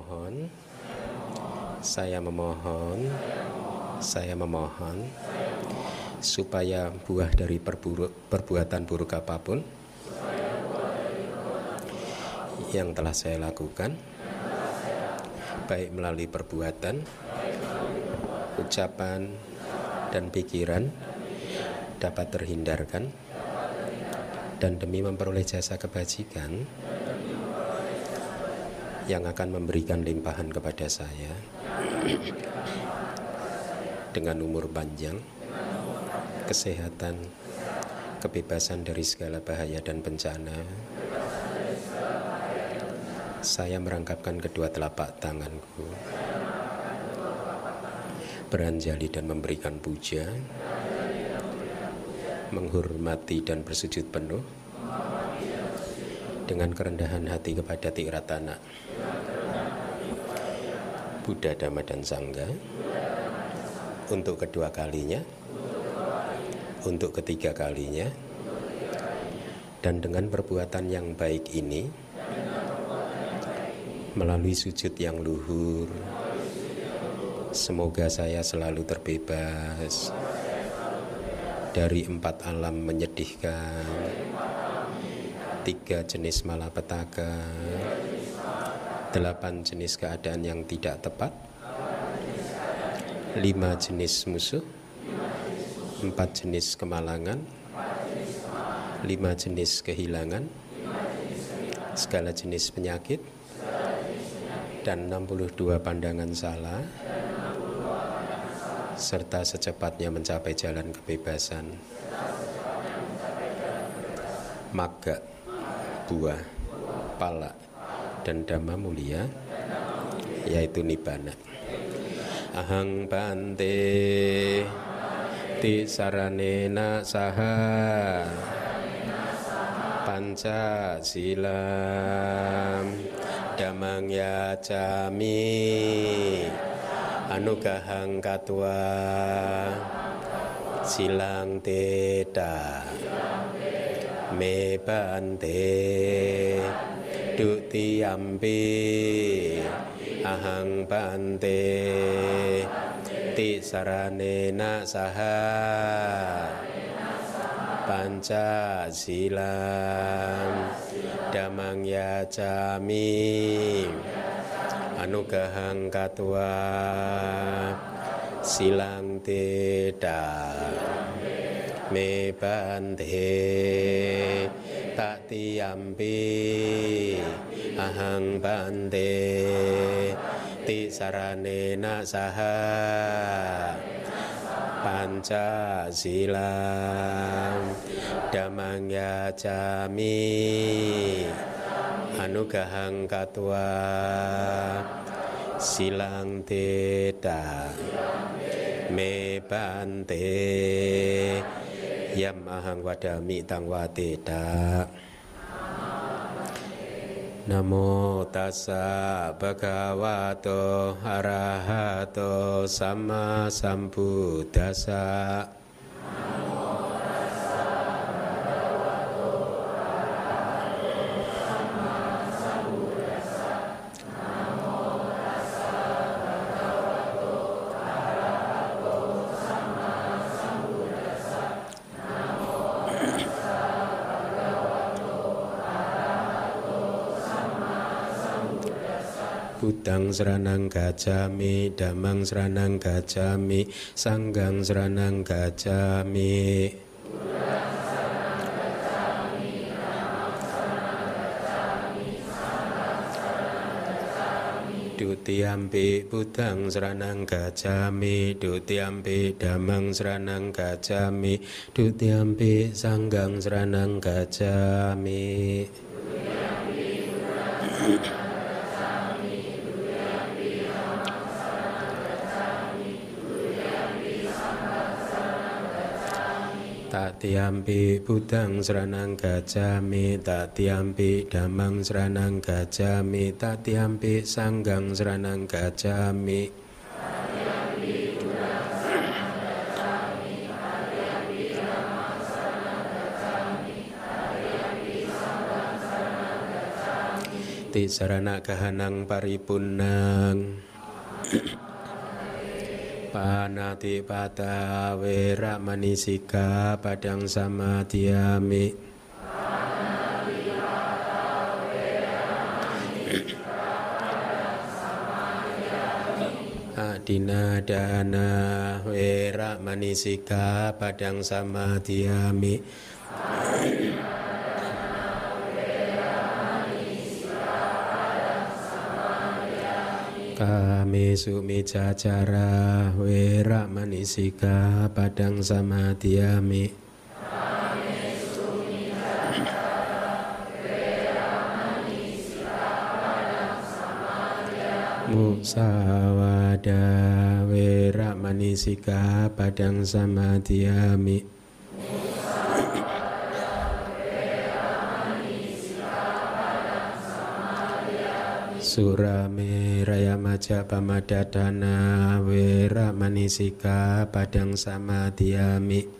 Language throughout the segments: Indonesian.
Memohon, saya memohon, saya memohon supaya buah dari perbuatan buruk apa pun yang telah saya lakukan, baik melalui perbuatan, ucapan, dan pikiran, dapat terhindarkan, dan demi memperoleh jasa kebajikan yang akan memberikan limpahan kepada saya dengan umur panjang, kesehatan, kebebasan dari segala bahaya dan bencana. Saya merangkapkan kedua telapak tanganku, beranjali dan memberikan puja, menghormati dan bersujud penuh dengan kerendahan hati kepada Tiratana Buddha Dhamma dan Sangga untuk kedua kalinya. Untuk ketiga kalinya. Dan dengan perbuatan yang baik ini melalui sujud yang luhur semoga saya selalu terbebas dari empat alam menyedihkan tiga jenis malapetaka, delapan jenis keadaan yang tidak tepat, lima jenis musuh, empat jenis kemalangan, lima jenis kehilangan, segala jenis penyakit, dan 62 pandangan salah, serta secepatnya mencapai jalan kebebasan. Maga buah, pala, dan dhamma mulia yaitu nibbana. Ahang bante ti saranena saha panca silam damang ya jami anugahang katwa silang teda me bante dutiyampi ahang bante ti saranena saha panca silam damang ya anugahang katwa silang tidak me bante tatiyampi ahang bante ti saranena saha. Panca silam damang ya jami. Anugahang katwa silang tidak me bante yam ahang wadami tang wateda Namo tassa bhagavato arahato sama sambuddhassa Budang seranang gajami, damang seranang gajami, sanggang seranang gajami. Dutiampi budang seranang gajami Dutiampi damang seranang gajami Dutiampi sanggang seranang gajami Tatiampi budang seranang gajami Tatiampi damang seranang gajami Tatiampi sanggang seranang gajami. Tisarana kahanang paripunang panati pata wera manisika padang sama tiami. Dina dana wera manisika padang sama tiami. Sama tiami Adina dana wera manisika padang sama sumi cacara wera manisika padang sama tiami Musawada wera manisika padang sama Surame raya maja pamadadana wera manisika padang sama diami.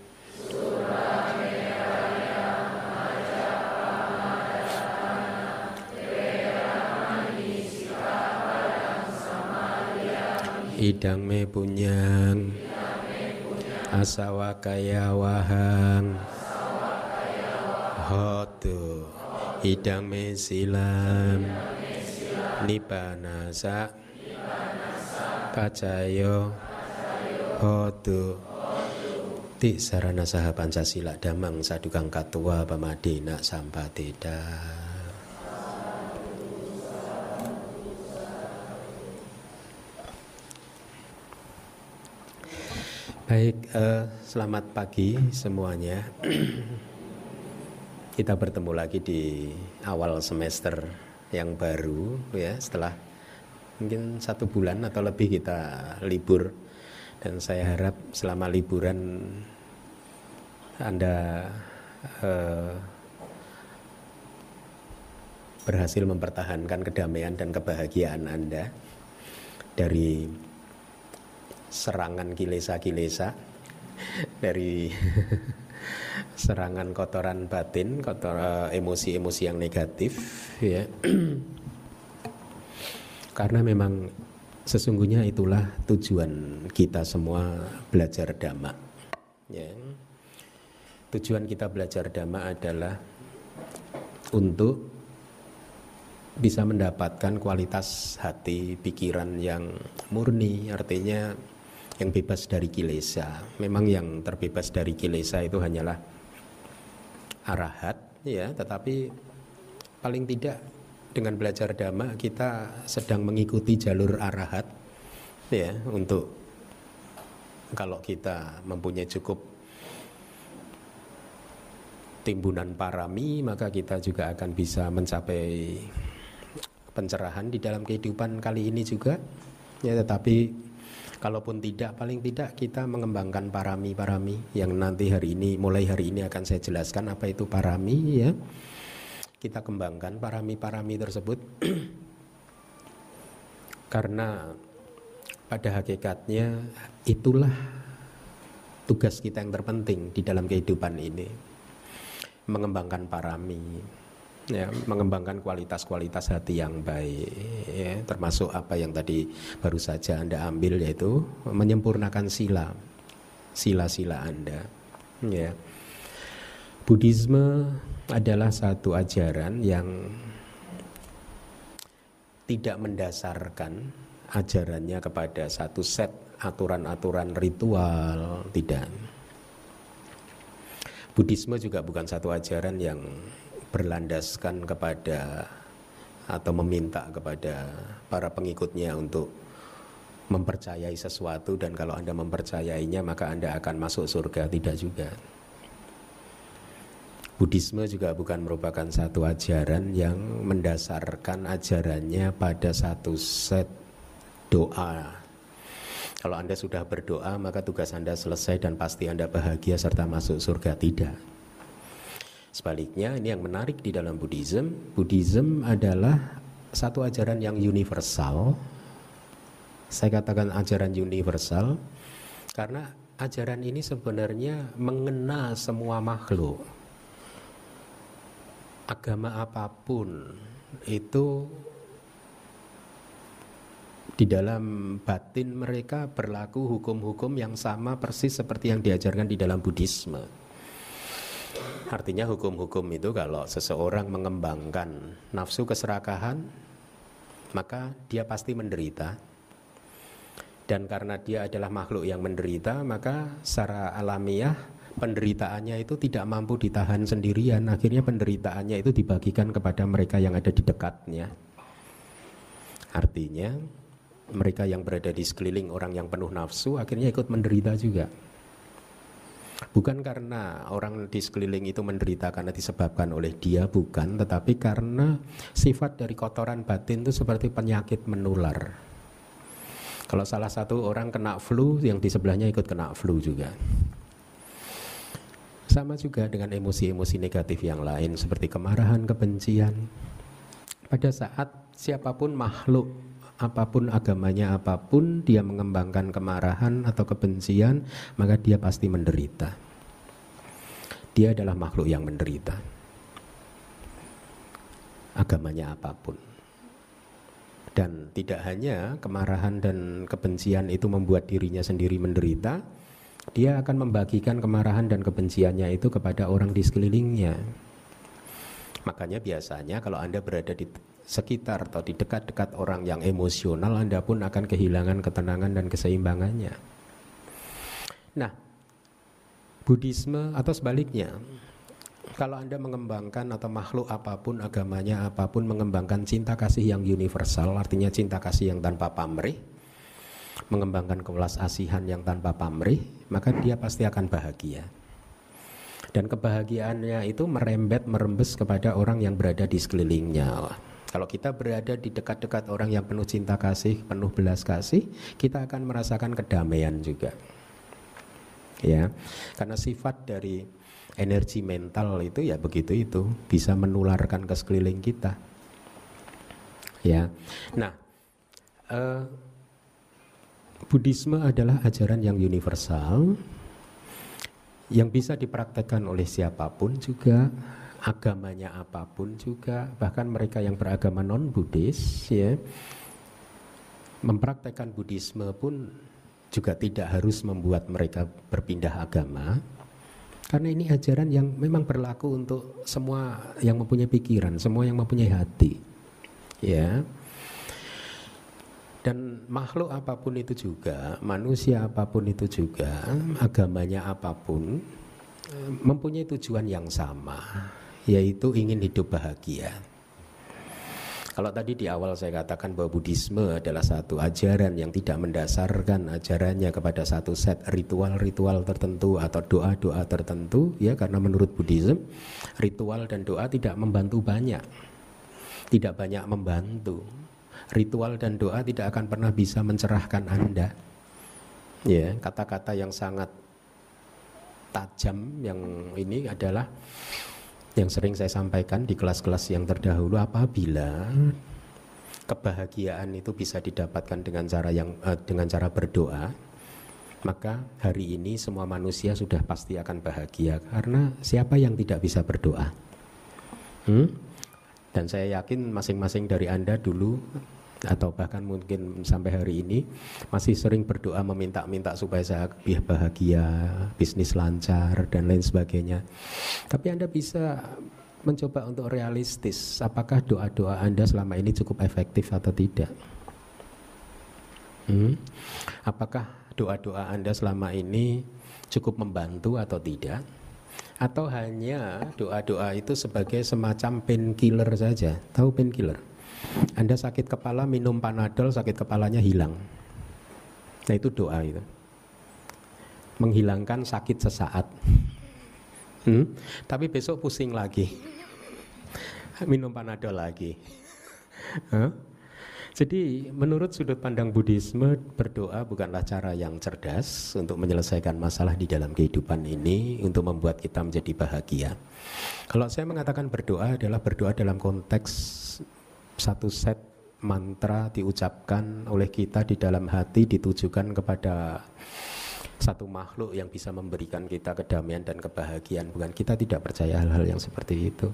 Idang me punyang. Asawa kaya wahang. Hotu. Idang me silam Nibanasa Pacayo Hotu Ti sarana saha Pancasila. Damang sadukang katua pamadina sampateda Baik, eh, selamat pagi semuanya. Kita bertemu lagi di awal semester yang baru ya setelah mungkin satu bulan atau lebih kita libur. Dan saya harap selama liburan anda eh, berhasil mempertahankan kedamaian dan kebahagiaan anda dari serangan kilesa-kilesa dari serangan kotoran batin, kotor eh, emosi-emosi yang negatif ya. Karena memang sesungguhnya itulah tujuan kita semua belajar dhamma. Ya. Tujuan kita belajar dhamma adalah untuk bisa mendapatkan kualitas hati, pikiran yang murni, artinya yang bebas dari kilesa. Memang yang terbebas dari kilesa itu hanyalah arahat ya, tetapi paling tidak dengan belajar dhamma kita sedang mengikuti jalur arahat ya untuk kalau kita mempunyai cukup timbunan parami maka kita juga akan bisa mencapai pencerahan di dalam kehidupan kali ini juga ya tetapi Kalaupun tidak, paling tidak kita mengembangkan parami-parami yang nanti hari ini, mulai hari ini akan saya jelaskan apa itu parami ya. Kita kembangkan parami-parami tersebut. Karena pada hakikatnya itulah tugas kita yang terpenting di dalam kehidupan ini. Mengembangkan parami ya, mengembangkan kualitas-kualitas hati yang baik ya, termasuk apa yang tadi baru saja Anda ambil yaitu menyempurnakan sila sila-sila Anda ya. Buddhisme adalah satu ajaran yang tidak mendasarkan ajarannya kepada satu set aturan-aturan ritual tidak. Buddhisme juga bukan satu ajaran yang berlandaskan kepada atau meminta kepada para pengikutnya untuk mempercayai sesuatu dan kalau Anda mempercayainya maka Anda akan masuk surga tidak juga. Buddhisme juga bukan merupakan satu ajaran yang mendasarkan ajarannya pada satu set doa. Kalau Anda sudah berdoa maka tugas Anda selesai dan pasti Anda bahagia serta masuk surga tidak. Sebaliknya ini yang menarik di dalam Buddhism, Buddhism adalah satu ajaran yang universal. Saya katakan ajaran universal karena ajaran ini sebenarnya mengena semua makhluk. Agama apa pun itu di dalam batin mereka berlaku hukum-hukum yang sama persis seperti yang diajarkan di dalam Buddhisme. Artinya hukum-hukum itu kalau seseorang mengembangkan nafsu keserakahan, maka dia pasti menderita. Dan karena dia adalah makhluk yang menderita, maka secara alamiah penderitaannya itu tidak mampu ditahan sendirian. Akhirnya penderitaannya itu dibagikan kepada mereka yang ada di dekatnya. Artinya mereka yang berada di sekeliling orang yang penuh nafsu akhirnya ikut menderita juga. Bukan karena orang di sekeliling itu menderita karena disebabkan oleh dia, bukan, tetapi karena sifat dari kotoran batin itu seperti penyakit menular. Kalau salah satu orang kena flu, yang di sebelahnya ikut kena flu juga. Sama juga dengan emosi-emosi negatif yang lain seperti kemarahan, kebencian. Pada saat siapa pun makhluk apa pun agamanya apa pun dia mengembangkan kemarahan atau kebencian maka dia pasti menderita. Dia adalah makhluk yang menderita. Agamanya apa pun. Dan tidak hanya kemarahan dan kebencian itu membuat dirinya sendiri menderita dia akan membagikan kemarahan dan kebenciannya itu kepada orang di sekelilingnya. Makanya biasanya kalau anda berada di sekitar atau di dekat-dekat orang yang emosional Anda pun akan kehilangan ketenangan dan keseimbangannya. Nah, Buddhisme atau sebaliknya, kalau Anda mengembangkan atau makhluk apa pun, agamanya apa pun mengembangkan cinta kasih yang universal, artinya cinta kasih yang tanpa pamrih, mengembangkan kewelas asihan yang tanpa pamrih, maka dia pasti akan bahagia. Dan kebahagiaannya itu merembet, merembes kepada orang yang berada di sekelilingnya. Kalau kita berada di dekat-dekat orang yang penuh cinta kasih, penuh belas kasih, kita akan merasakan kedamaian juga. Ya, karena sifat dari energi mental itu ya begitu itu bisa menularkan ke sekeliling kita. Ya, nah, uh, Buddhisme adalah ajaran yang universal yang bisa dipraktekkan oleh siapa pun juga agamanya apa pun juga bahkan mereka yang beragama non Buddhis ya mempraktekkan Buddhisme pun juga tidak harus membuat mereka berpindah agama karena ini ajaran yang memang berlaku untuk semua yang mempunyai pikiran, semua yang mempunyai hati. Ya. Dan makhluk apa pun itu juga, manusia apa pun itu juga, agamanya apa pun mempunyai tujuan yang sama yaitu ingin hidup bahagia. Kalau tadi di awal saya katakan bahwa Buddhisme adalah satu ajaran yang tidak mendasarkan ajarannya kepada satu set ritual-ritual tertentu atau doa-doa tertentu, ya karena menurut Buddhisme ritual dan doa tidak membantu banyak, tidak banyak membantu. Ritual dan doa tidak akan pernah bisa mencerahkan Anda. Ya, kata-kata yang sangat tajam yang ini adalah yang sering saya sampaikan di kelas-kelas yang terdahulu apabila kebahagiaan itu bisa didapatkan dengan cara yang uh, dengan cara berdoa maka hari ini semua manusia sudah pasti akan bahagia karena siapa yang tidak bisa berdoa hmm? dan saya yakin masing-masing dari anda dulu atau bahkan mungkin sampai hari ini masih sering berdoa meminta-minta supaya saya bahagia, bisnis lancar dan lain sebagainya. Tapi Anda bisa mencoba untuk realistis, apakah doa-doa Anda selama ini cukup efektif atau tidak? Hmm? Apakah doa-doa Anda selama ini cukup membantu atau tidak? Atau hanya doa-doa itu sebagai semacam painkiller saja? Tahu painkiller? Anda sakit kepala minum panadol sakit kepalanya hilang. Nah itu doa itu. Menghilangkan sakit sesaat. Hmm? Tapi besok pusing lagi. minum panadol lagi. huh? Jadi menurut sudut pandang Buddhisme berdoa bukanlah cara yang cerdas untuk menyelesaikan masalah di dalam kehidupan ini untuk membuat kita menjadi bahagia. Kalau saya mengatakan berdoa adalah berdoa dalam konteks satu set mantra diucapkan oleh kita di dalam hati ditujukan kepada satu makhluk yang bisa memberikan kita kedamaian dan kebahagiaan. Bukan kita tidak percaya hal-hal yang seperti itu.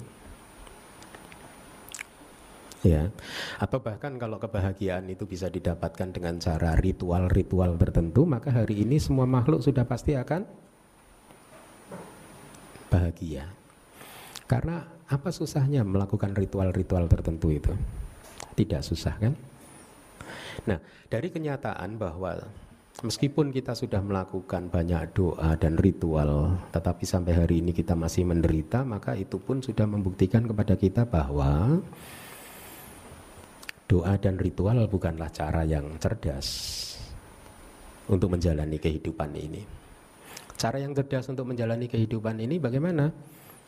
Ya. Atau bahkan kalau kebahagiaan itu bisa didapatkan dengan cara ritual-ritual tertentu maka hari ini semua makhluk sudah pasti akan bahagia. Karena apa susahnya melakukan ritual-ritual tertentu itu tidak susah kan nah dari kenyataan bahwa Meskipun kita sudah melakukan banyak doa dan ritual, tetapi sampai hari ini kita masih menderita, maka itu pun sudah membuktikan kepada kita bahwa doa dan ritual bukanlah cara yang cerdas untuk menjalani kehidupan ini. Cara yang cerdas untuk menjalani kehidupan ini bagaimana?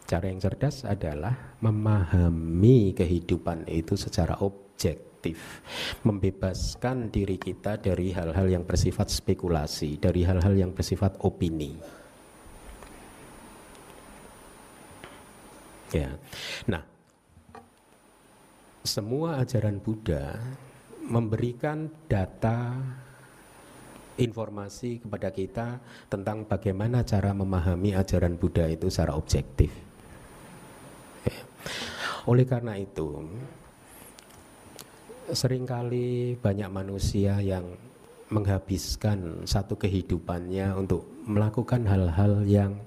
Cara yang cerdas adalah memahami kehidupan itu secara objektif, membebaskan diri kita dari hal-hal yang bersifat spekulasi, dari hal-hal yang bersifat opini. Ya. Nah, semua ajaran Buddha memberikan data informasi kepada kita tentang bagaimana cara memahami ajaran Buddha itu secara objektif. Ya. Oleh karena itu, sering kali banyak manusia yang menghabiskan satu kehidupannya untuk melakukan hal-hal yang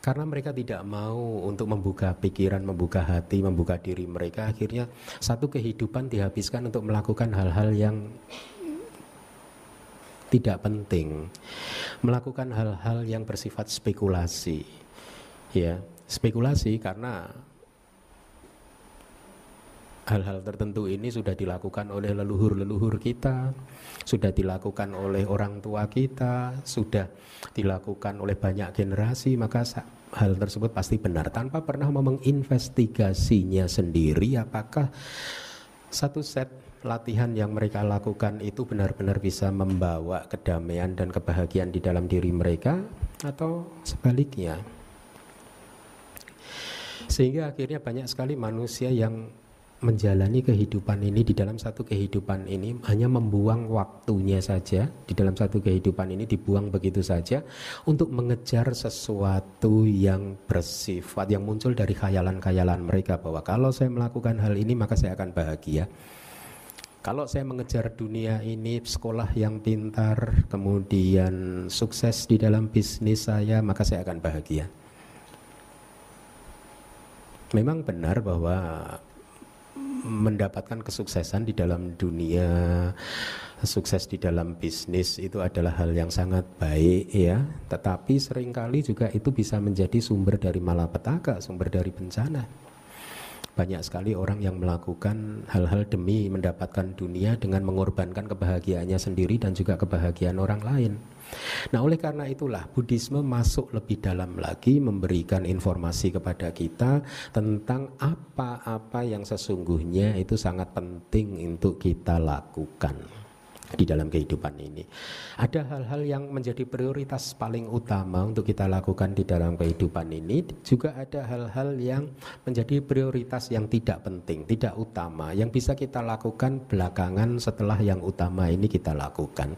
karena mereka tidak mau untuk membuka pikiran, membuka hati, membuka diri mereka, akhirnya satu kehidupan dihabiskan untuk melakukan hal-hal yang tidak penting. Melakukan hal-hal yang bersifat spekulasi. Ya, spekulasi karena hal-hal tertentu ini sudah dilakukan oleh leluhur-leluhur kita, sudah dilakukan oleh orang tua kita, sudah dilakukan oleh banyak generasi, maka hal tersebut pasti benar tanpa pernah menginvestigasinya sendiri apakah satu set latihan yang mereka lakukan itu benar-benar bisa membawa kedamaian dan kebahagiaan di dalam diri mereka atau sebaliknya. Sehingga akhirnya banyak sekali manusia yang menjalani kehidupan ini di dalam satu kehidupan ini hanya membuang waktunya saja di dalam satu kehidupan ini dibuang begitu saja untuk mengejar sesuatu yang bersifat yang muncul dari khayalan-khayalan mereka bahwa kalau saya melakukan hal ini maka saya akan bahagia. Kalau saya mengejar dunia ini sekolah yang pintar, kemudian sukses di dalam bisnis saya, maka saya akan bahagia. Memang benar bahwa mendapatkan kesuksesan di dalam dunia sukses di dalam bisnis itu adalah hal yang sangat baik ya. Tetapi sering kali juga itu bisa menjadi sumber dari malapetaka sumber dari bencana banyak sekali orang yang melakukan hal-hal demi mendapatkan dunia dengan mengorbankan kebahagiaannya sendiri dan juga kebahagiaan orang lain. Nah, oleh karena itulah Buddhisme masuk lebih dalam lagi memberikan informasi kepada kita tentang apa-apa yang sesungguhnya itu sangat penting untuk kita lakukan di dalam kehidupan ini. Ada hal-hal yang menjadi prioritas paling utama untuk kita lakukan di dalam kehidupan ini, juga ada hal-hal yang menjadi prioritas yang tidak penting, tidak utama, yang bisa kita lakukan belakangan setelah yang utama ini kita lakukan.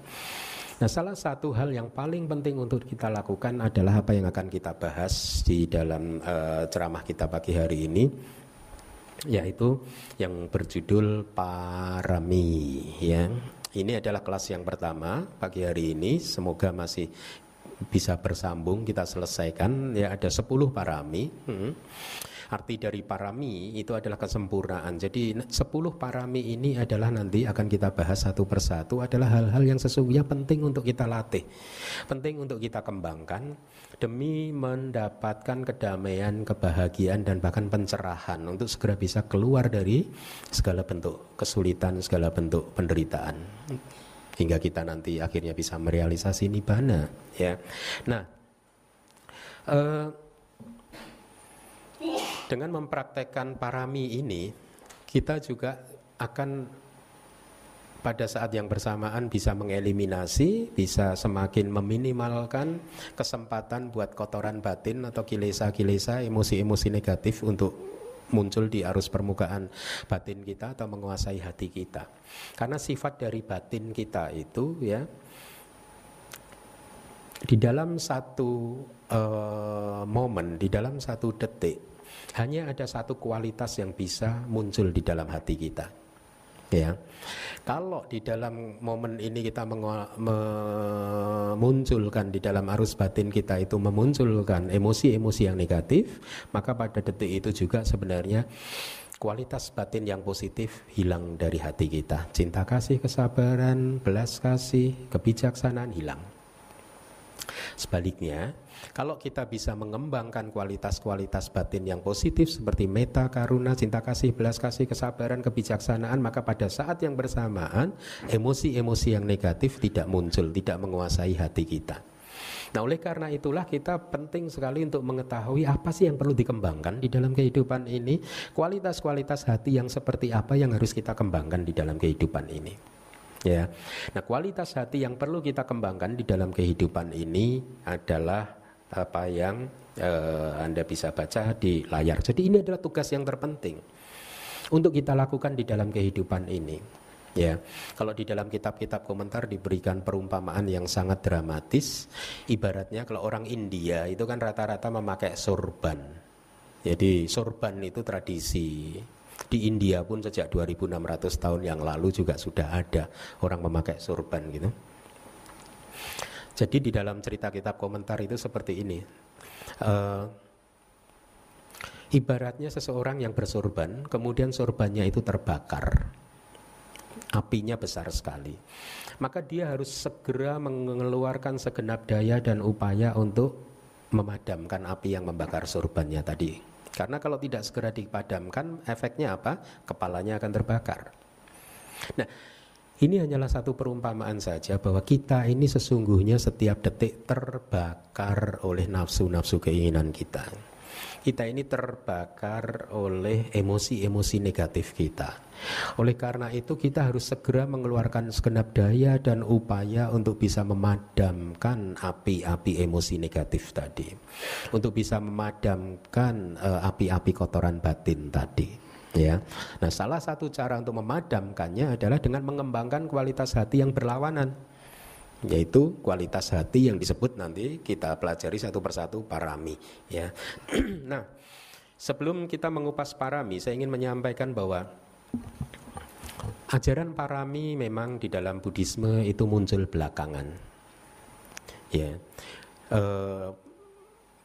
Nah, salah satu hal yang paling penting untuk kita lakukan adalah apa yang akan kita bahas di dalam uh, ceramah kita pagi hari ini yaitu yang berjudul parami ya. Ini adalah kelas yang pertama pagi hari ini. Semoga masih bisa bersambung kita selesaikan ya ada 10 parami. Hmm. Arti dari parami itu adalah kesempurnaan. Jadi 10 parami ini adalah nanti akan kita bahas satu persatu adalah hal-hal yang sesungguhnya penting untuk kita latih. Penting untuk kita kembangkan demi mendapatkan kedamaian, kebahagiaan dan bahkan pencerahan untuk segera bisa keluar dari segala bentuk kesulitan, segala bentuk penderitaan hingga kita nanti akhirnya bisa merealisasi nibana ya. Nah, uh, dengan mempraktekkan parami ini, kita juga akan pada saat yang bersamaan bisa mengeliminasi, bisa semakin meminimalkan kesempatan buat kotoran batin atau kilesa-kilesa, emosi-emosi negatif untuk muncul di arus permukaan batin kita atau menguasai hati kita. Karena sifat dari batin kita itu ya di dalam satu uh, momen, di dalam satu detik Hanya ada satu kualitas yang bisa muncul di dalam hati kita. Ya, kalau di dalam momen ini kita memunculkan di dalam arus batin kita itu memunculkan emosi-emosi yang negatif, maka pada detik itu juga sebenarnya kualitas batin yang positif hilang dari hati kita. Cinta kasih, kesabaran, belas kasih, kebijaksanaan hilang. Sebaliknya, kalau kita bisa mengembangkan kualitas-kualitas batin yang positif seperti meta, karuna, cinta kasih, belas kasih, kesabaran, kebijaksanaan, maka pada saat yang bersamaan emosi-emosi yang negatif tidak muncul, tidak menguasai hati kita. Nah, oleh karena itulah kita penting sekali untuk mengetahui apa sih yang perlu dikembangkan di dalam kehidupan ini, kualitas-kualitas hati yang seperti apa yang harus kita kembangkan di dalam kehidupan ini. Ya. Nah, kualitas hati yang perlu kita kembangkan di dalam kehidupan ini adalah apa yang uh, Anda bisa baca di layar. Jadi ini adalah tugas yang terpenting untuk kita lakukan di dalam kehidupan ini. Ya, kalau di dalam kitab-kitab komentar diberikan perumpamaan yang sangat dramatis, ibaratnya kalau orang India itu kan rata-rata memakai sorban. Jadi sorban itu tradisi di India pun sejak 2600 tahun yang lalu juga sudah ada orang memakai sorban gitu. Jadi di dalam cerita kitab komentar itu seperti ini. Uh, ibaratnya seseorang yang bersorban, kemudian sorbannya itu terbakar. Apinya besar sekali. Maka dia harus segera mengeluarkan segenap daya dan upaya untuk memadamkan api yang membakar sorbannya tadi. Karena kalau tidak segera dipadamkan, efeknya apa? Kepalanya akan terbakar. Nah, ini hanyalah satu perumpamaan saja bahwa kita ini sesungguhnya setiap detik terbakar oleh nafsu-nafsu keinginan kita. Kita ini terbakar oleh emosi-emosi negatif kita. Oleh karena itu kita harus segera mengeluarkan segenap daya dan upaya untuk bisa memadamkan api-api emosi negatif tadi. Untuk bisa memadamkan uh, api-api kotoran batin tadi ya. Nah, salah satu cara untuk memadamkannya adalah dengan mengembangkan kualitas hati yang berlawanan yaitu kualitas hati yang disebut nanti kita pelajari satu persatu parami ya. nah, sebelum kita mengupas parami, saya ingin menyampaikan bahwa ajaran parami memang di dalam Buddhisme itu muncul belakangan. Ya. E,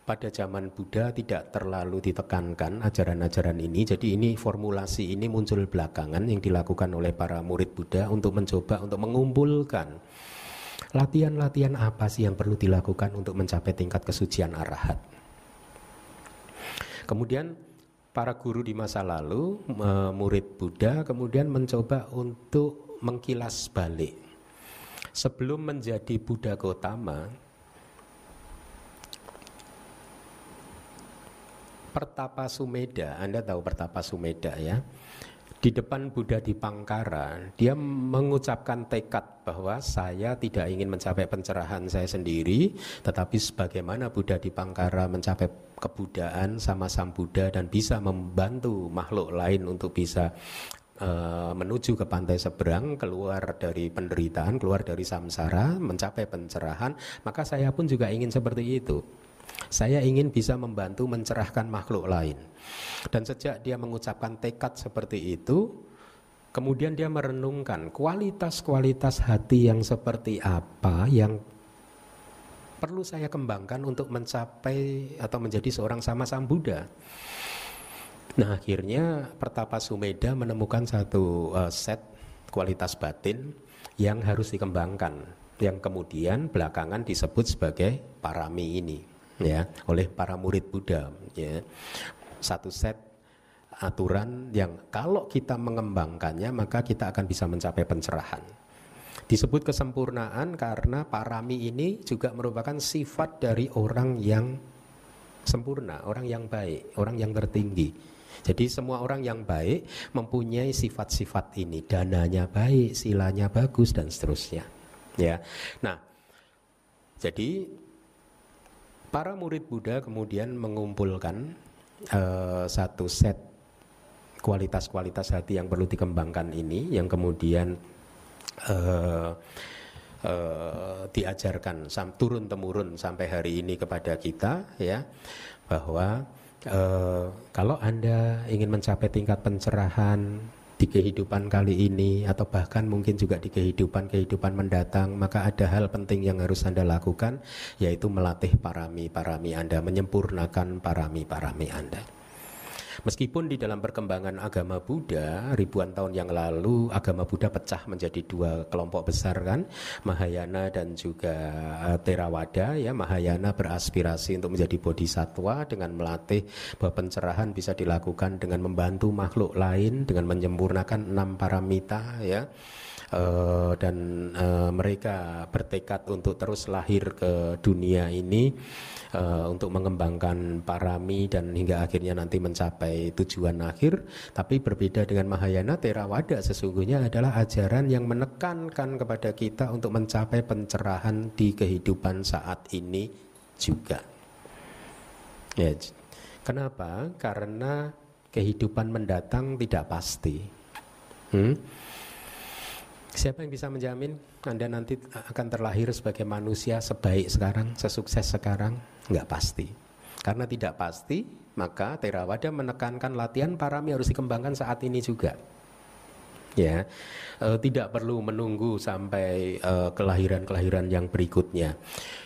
pada zaman Buddha tidak terlalu ditekankan ajaran-ajaran ini. Jadi ini formulasi ini muncul belakangan yang dilakukan oleh para murid Buddha untuk mencoba untuk mengumpulkan Latihan-latihan apa sih yang perlu dilakukan untuk mencapai tingkat kesucian arahat? Kemudian para guru di masa lalu, murid Buddha kemudian mencoba untuk mengkilas balik. Sebelum menjadi Buddha Gotama, Pertapa Sumeda, Anda tahu Pertapa Sumeda ya? di depan Buddha di Pangkara, dia mengucapkan tekad bahwa saya tidak ingin mencapai pencerahan saya sendiri, tetapi sebagaimana Buddha di Pangkara mencapai kebudaan sama Sang Buddha dan bisa membantu makhluk lain untuk bisa uh, menuju ke pantai seberang, keluar dari penderitaan, keluar dari samsara, mencapai pencerahan, maka saya pun juga ingin seperti itu. Saya ingin bisa membantu mencerahkan makhluk lain. Dan sejak dia mengucapkan tekad seperti itu, kemudian dia merenungkan kualitas-kualitas hati yang seperti apa yang perlu saya kembangkan untuk mencapai atau menjadi seorang sama Sang Buddha. Nah akhirnya Pertapa Sumeda menemukan satu uh, set kualitas batin yang harus dikembangkan yang kemudian belakangan disebut sebagai parami ini ya oleh para murid Buddha ya. Satu set aturan yang kalau kita mengembangkannya maka kita akan bisa mencapai pencerahan. Disebut kesempurnaan karena parami ini juga merupakan sifat dari orang yang sempurna orang yang baik orang yang tertinggi. Jadi semua orang yang baik mempunyai sifat-sifat ini. Dananya baik silanya bagus dan seterusnya. Ya. Nah jadi para murid Buddha kemudian mengumpulkan uh, satu set kualitas-kualitas hati yang perlu dikembangkan ini yang kemudian uh, uh, diajarkan sam, turun temurun sampai hari ini kepada kita ya bahwa uh, kalau anda ingin mencapai tingkat pencerahan di kehidupan kali ini atau bahkan mungkin juga di kehidupan-kehidupan mendatang maka ada hal penting yang harus Anda lakukan yaitu melatih parami-parami Anda menyempurnakan parami-parami Anda Meskipun di dalam perkembangan agama Buddha ribuan tahun yang lalu agama Buddha pecah menjadi dua kelompok besar kan, Mahayana dan juga uh, Theravada ya. Mahayana beraspirasi untuk menjadi bodhisatwa dengan melatih bahwa pencerahan bisa dilakukan dengan membantu makhluk lain dengan menyempurnakan enam paramita ya uh, dan uh, mereka bertekad untuk terus lahir ke dunia ini uh, untuk mengembangkan parami dan hingga akhirnya nanti mencapai tujuan akhir. Tapi berbeda dengan Mahayana Theravada sesungguhnya adalah ajaran yang menekankan kepada kita untuk mencapai pencerahan di kehidupan saat ini juga. Ya kenapa? Karena kehidupan mendatang tidak pasti. Hmm? Siapa yang bisa menjamin Anda nanti akan terlahir sebagai manusia sebaik sekarang, sesukses sekarang? Enggak pasti. Karena tidak pasti, maka Theravada menekankan latihan parami harus dikembangkan saat ini juga. Ya, e, tidak perlu menunggu sampai kelahiran kelahiran-kelahiran yang berikutnya.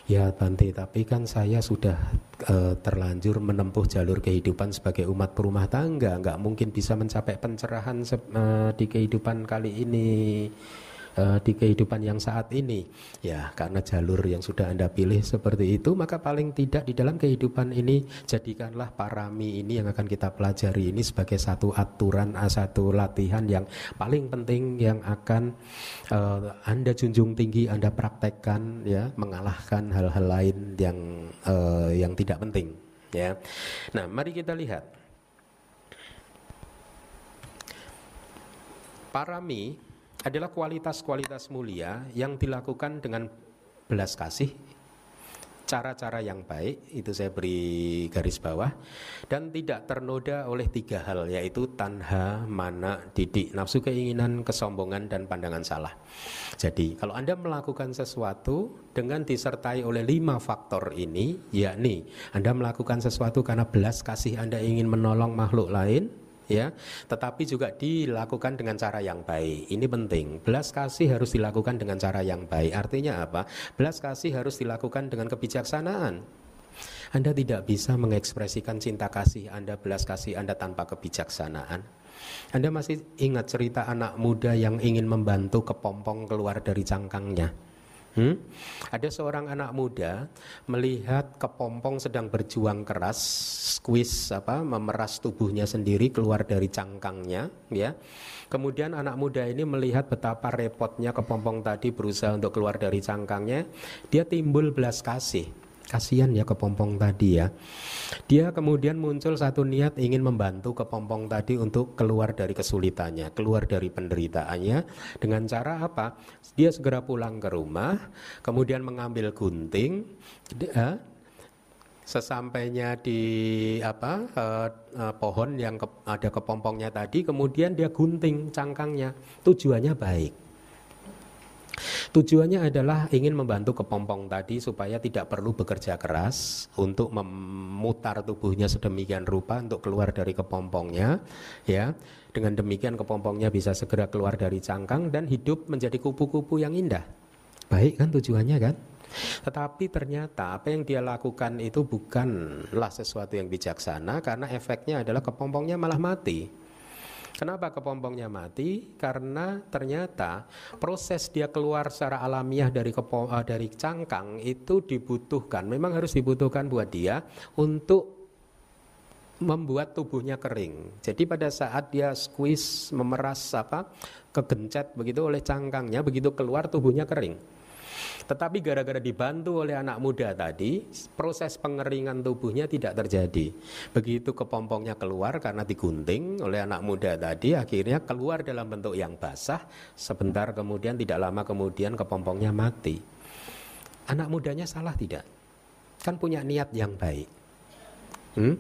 Ya, Bante, tapi kan saya sudah e, terlanjur menempuh jalur kehidupan sebagai umat perumah tangga, nggak mungkin bisa mencapai pencerahan e, di kehidupan kali ini uh, di kehidupan yang saat ini. Ya, karena jalur yang sudah Anda pilih seperti itu, maka paling tidak di dalam kehidupan ini jadikanlah parami ini yang akan kita pelajari ini sebagai satu aturan, eh, satu latihan yang paling penting yang akan uh, Anda junjung tinggi, Anda praktekkan ya, mengalahkan hal-hal lain yang uh, yang tidak penting, ya. Nah, mari kita lihat parami adalah kualitas-kualitas mulia yang dilakukan dengan belas kasih, cara-cara yang baik, itu saya beri garis bawah, dan tidak ternoda oleh tiga hal, yaitu tanha, mana, didik, nafsu keinginan, kesombongan, dan pandangan salah. Jadi, kalau Anda melakukan sesuatu dengan disertai oleh lima faktor ini, yakni Anda melakukan sesuatu karena belas kasih Anda ingin menolong makhluk lain, ya tetapi juga dilakukan dengan cara yang baik. Ini penting. Belas kasih harus dilakukan dengan cara yang baik. Artinya apa? Belas kasih harus dilakukan dengan kebijaksanaan. Anda tidak bisa mengekspresikan cinta kasih Anda, belas kasih Anda tanpa kebijaksanaan. Anda masih ingat cerita anak muda yang ingin membantu kepompong keluar dari cangkangnya? Hmm? Ada seorang anak muda melihat kepompong sedang berjuang keras, squeeze apa, memeras tubuhnya sendiri keluar dari cangkangnya, ya. Kemudian anak muda ini melihat betapa repotnya kepompong tadi berusaha untuk keluar dari cangkangnya, dia timbul belas kasih Kasihan ya kepompong tadi ya. Dia kemudian muncul satu niat ingin membantu kepompong tadi untuk keluar dari kesulitannya, keluar dari penderitaannya dengan cara apa? Dia segera pulang ke rumah, kemudian mengambil gunting, dia, sesampainya di apa eh, eh, pohon yang ke, ada kepompongnya tadi, kemudian dia gunting cangkangnya. Tujuannya baik. Tujuannya adalah ingin membantu kepompong tadi supaya tidak perlu bekerja keras untuk memutar tubuhnya sedemikian rupa untuk keluar dari kepompongnya, ya. Dengan demikian kepompongnya bisa segera keluar dari cangkang dan hidup menjadi kupu-kupu yang indah. Baik kan tujuannya kan? Tetapi ternyata apa yang dia lakukan itu bukanlah sesuatu yang bijaksana karena efeknya adalah kepompongnya malah mati. Kenapa kepompongnya mati? Karena ternyata proses dia keluar secara alamiah dari kepom, uh, dari cangkang itu dibutuhkan, memang harus dibutuhkan buat dia untuk membuat tubuhnya kering. Jadi pada saat dia squeeze memeras apa kegencet begitu oleh cangkangnya, begitu keluar tubuhnya kering. Tetapi gara-gara dibantu oleh anak muda tadi, proses pengeringan tubuhnya tidak terjadi. Begitu kepompongnya keluar karena digunting oleh anak muda tadi, akhirnya keluar dalam bentuk yang basah. Sebentar kemudian, tidak lama kemudian kepompongnya mati. Anak mudanya salah tidak? Kan punya niat yang baik. Hmm?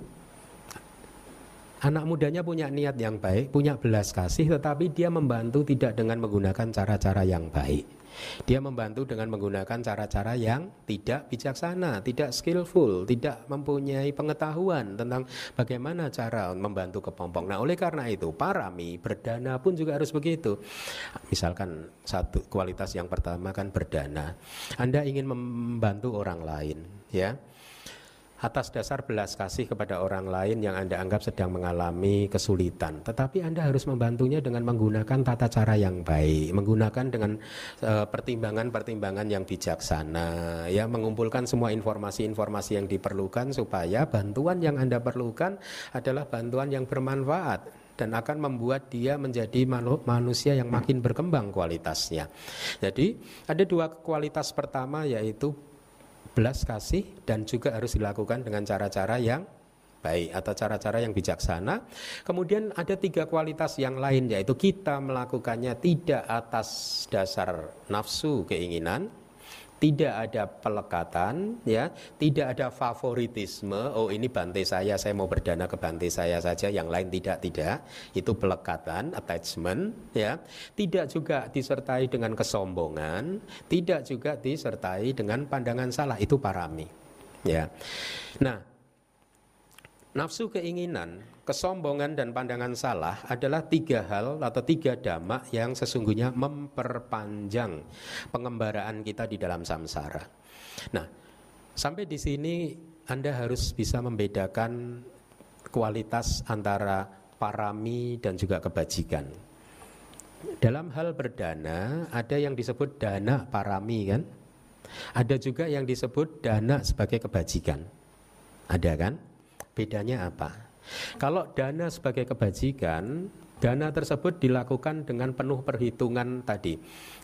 Anak mudanya punya niat yang baik, punya belas kasih, tetapi dia membantu tidak dengan menggunakan cara-cara yang baik. Dia membantu dengan menggunakan cara-cara yang tidak bijaksana, tidak skillful, tidak mempunyai pengetahuan tentang bagaimana cara membantu kepompong. Nah, oleh karena itu, parami berdana pun juga harus begitu. Misalkan satu kualitas yang pertama kan berdana. Anda ingin membantu orang lain, ya atas dasar belas kasih kepada orang lain yang Anda anggap sedang mengalami kesulitan. Tetapi Anda harus membantunya dengan menggunakan tata cara yang baik, menggunakan dengan eh, pertimbangan-pertimbangan yang bijaksana, ya mengumpulkan semua informasi-informasi yang diperlukan supaya bantuan yang Anda perlukan adalah bantuan yang bermanfaat dan akan membuat dia menjadi manusia yang makin berkembang kualitasnya. Jadi ada dua kualitas pertama yaitu belas kasih dan juga harus dilakukan dengan cara-cara yang baik atau cara-cara yang bijaksana. Kemudian ada tiga kualitas yang lain yaitu kita melakukannya tidak atas dasar nafsu keinginan, tidak ada pelekatan ya. Tidak ada favoritisme. Oh ini bantai saya saya mau berdana ke bantai saya saja. Yang lain tidak tidak. Itu pelekatan attachment ya. Tidak juga disertai dengan kesombongan. Tidak juga disertai dengan pandangan salah. Itu parami ya. Nah Nafsu keinginan, kesombongan dan pandangan salah adalah tiga hal atau tiga damak yang sesungguhnya memperpanjang pengembaraan kita di dalam samsara. Nah, sampai di sini Anda harus bisa membedakan kualitas antara parami dan juga kebajikan. Dalam hal berdana ada yang disebut dana parami kan? Ada juga yang disebut dana sebagai kebajikan. Ada kan? Bedanya apa? Kalau dana sebagai kebajikan, dana tersebut dilakukan dengan penuh perhitungan tadi.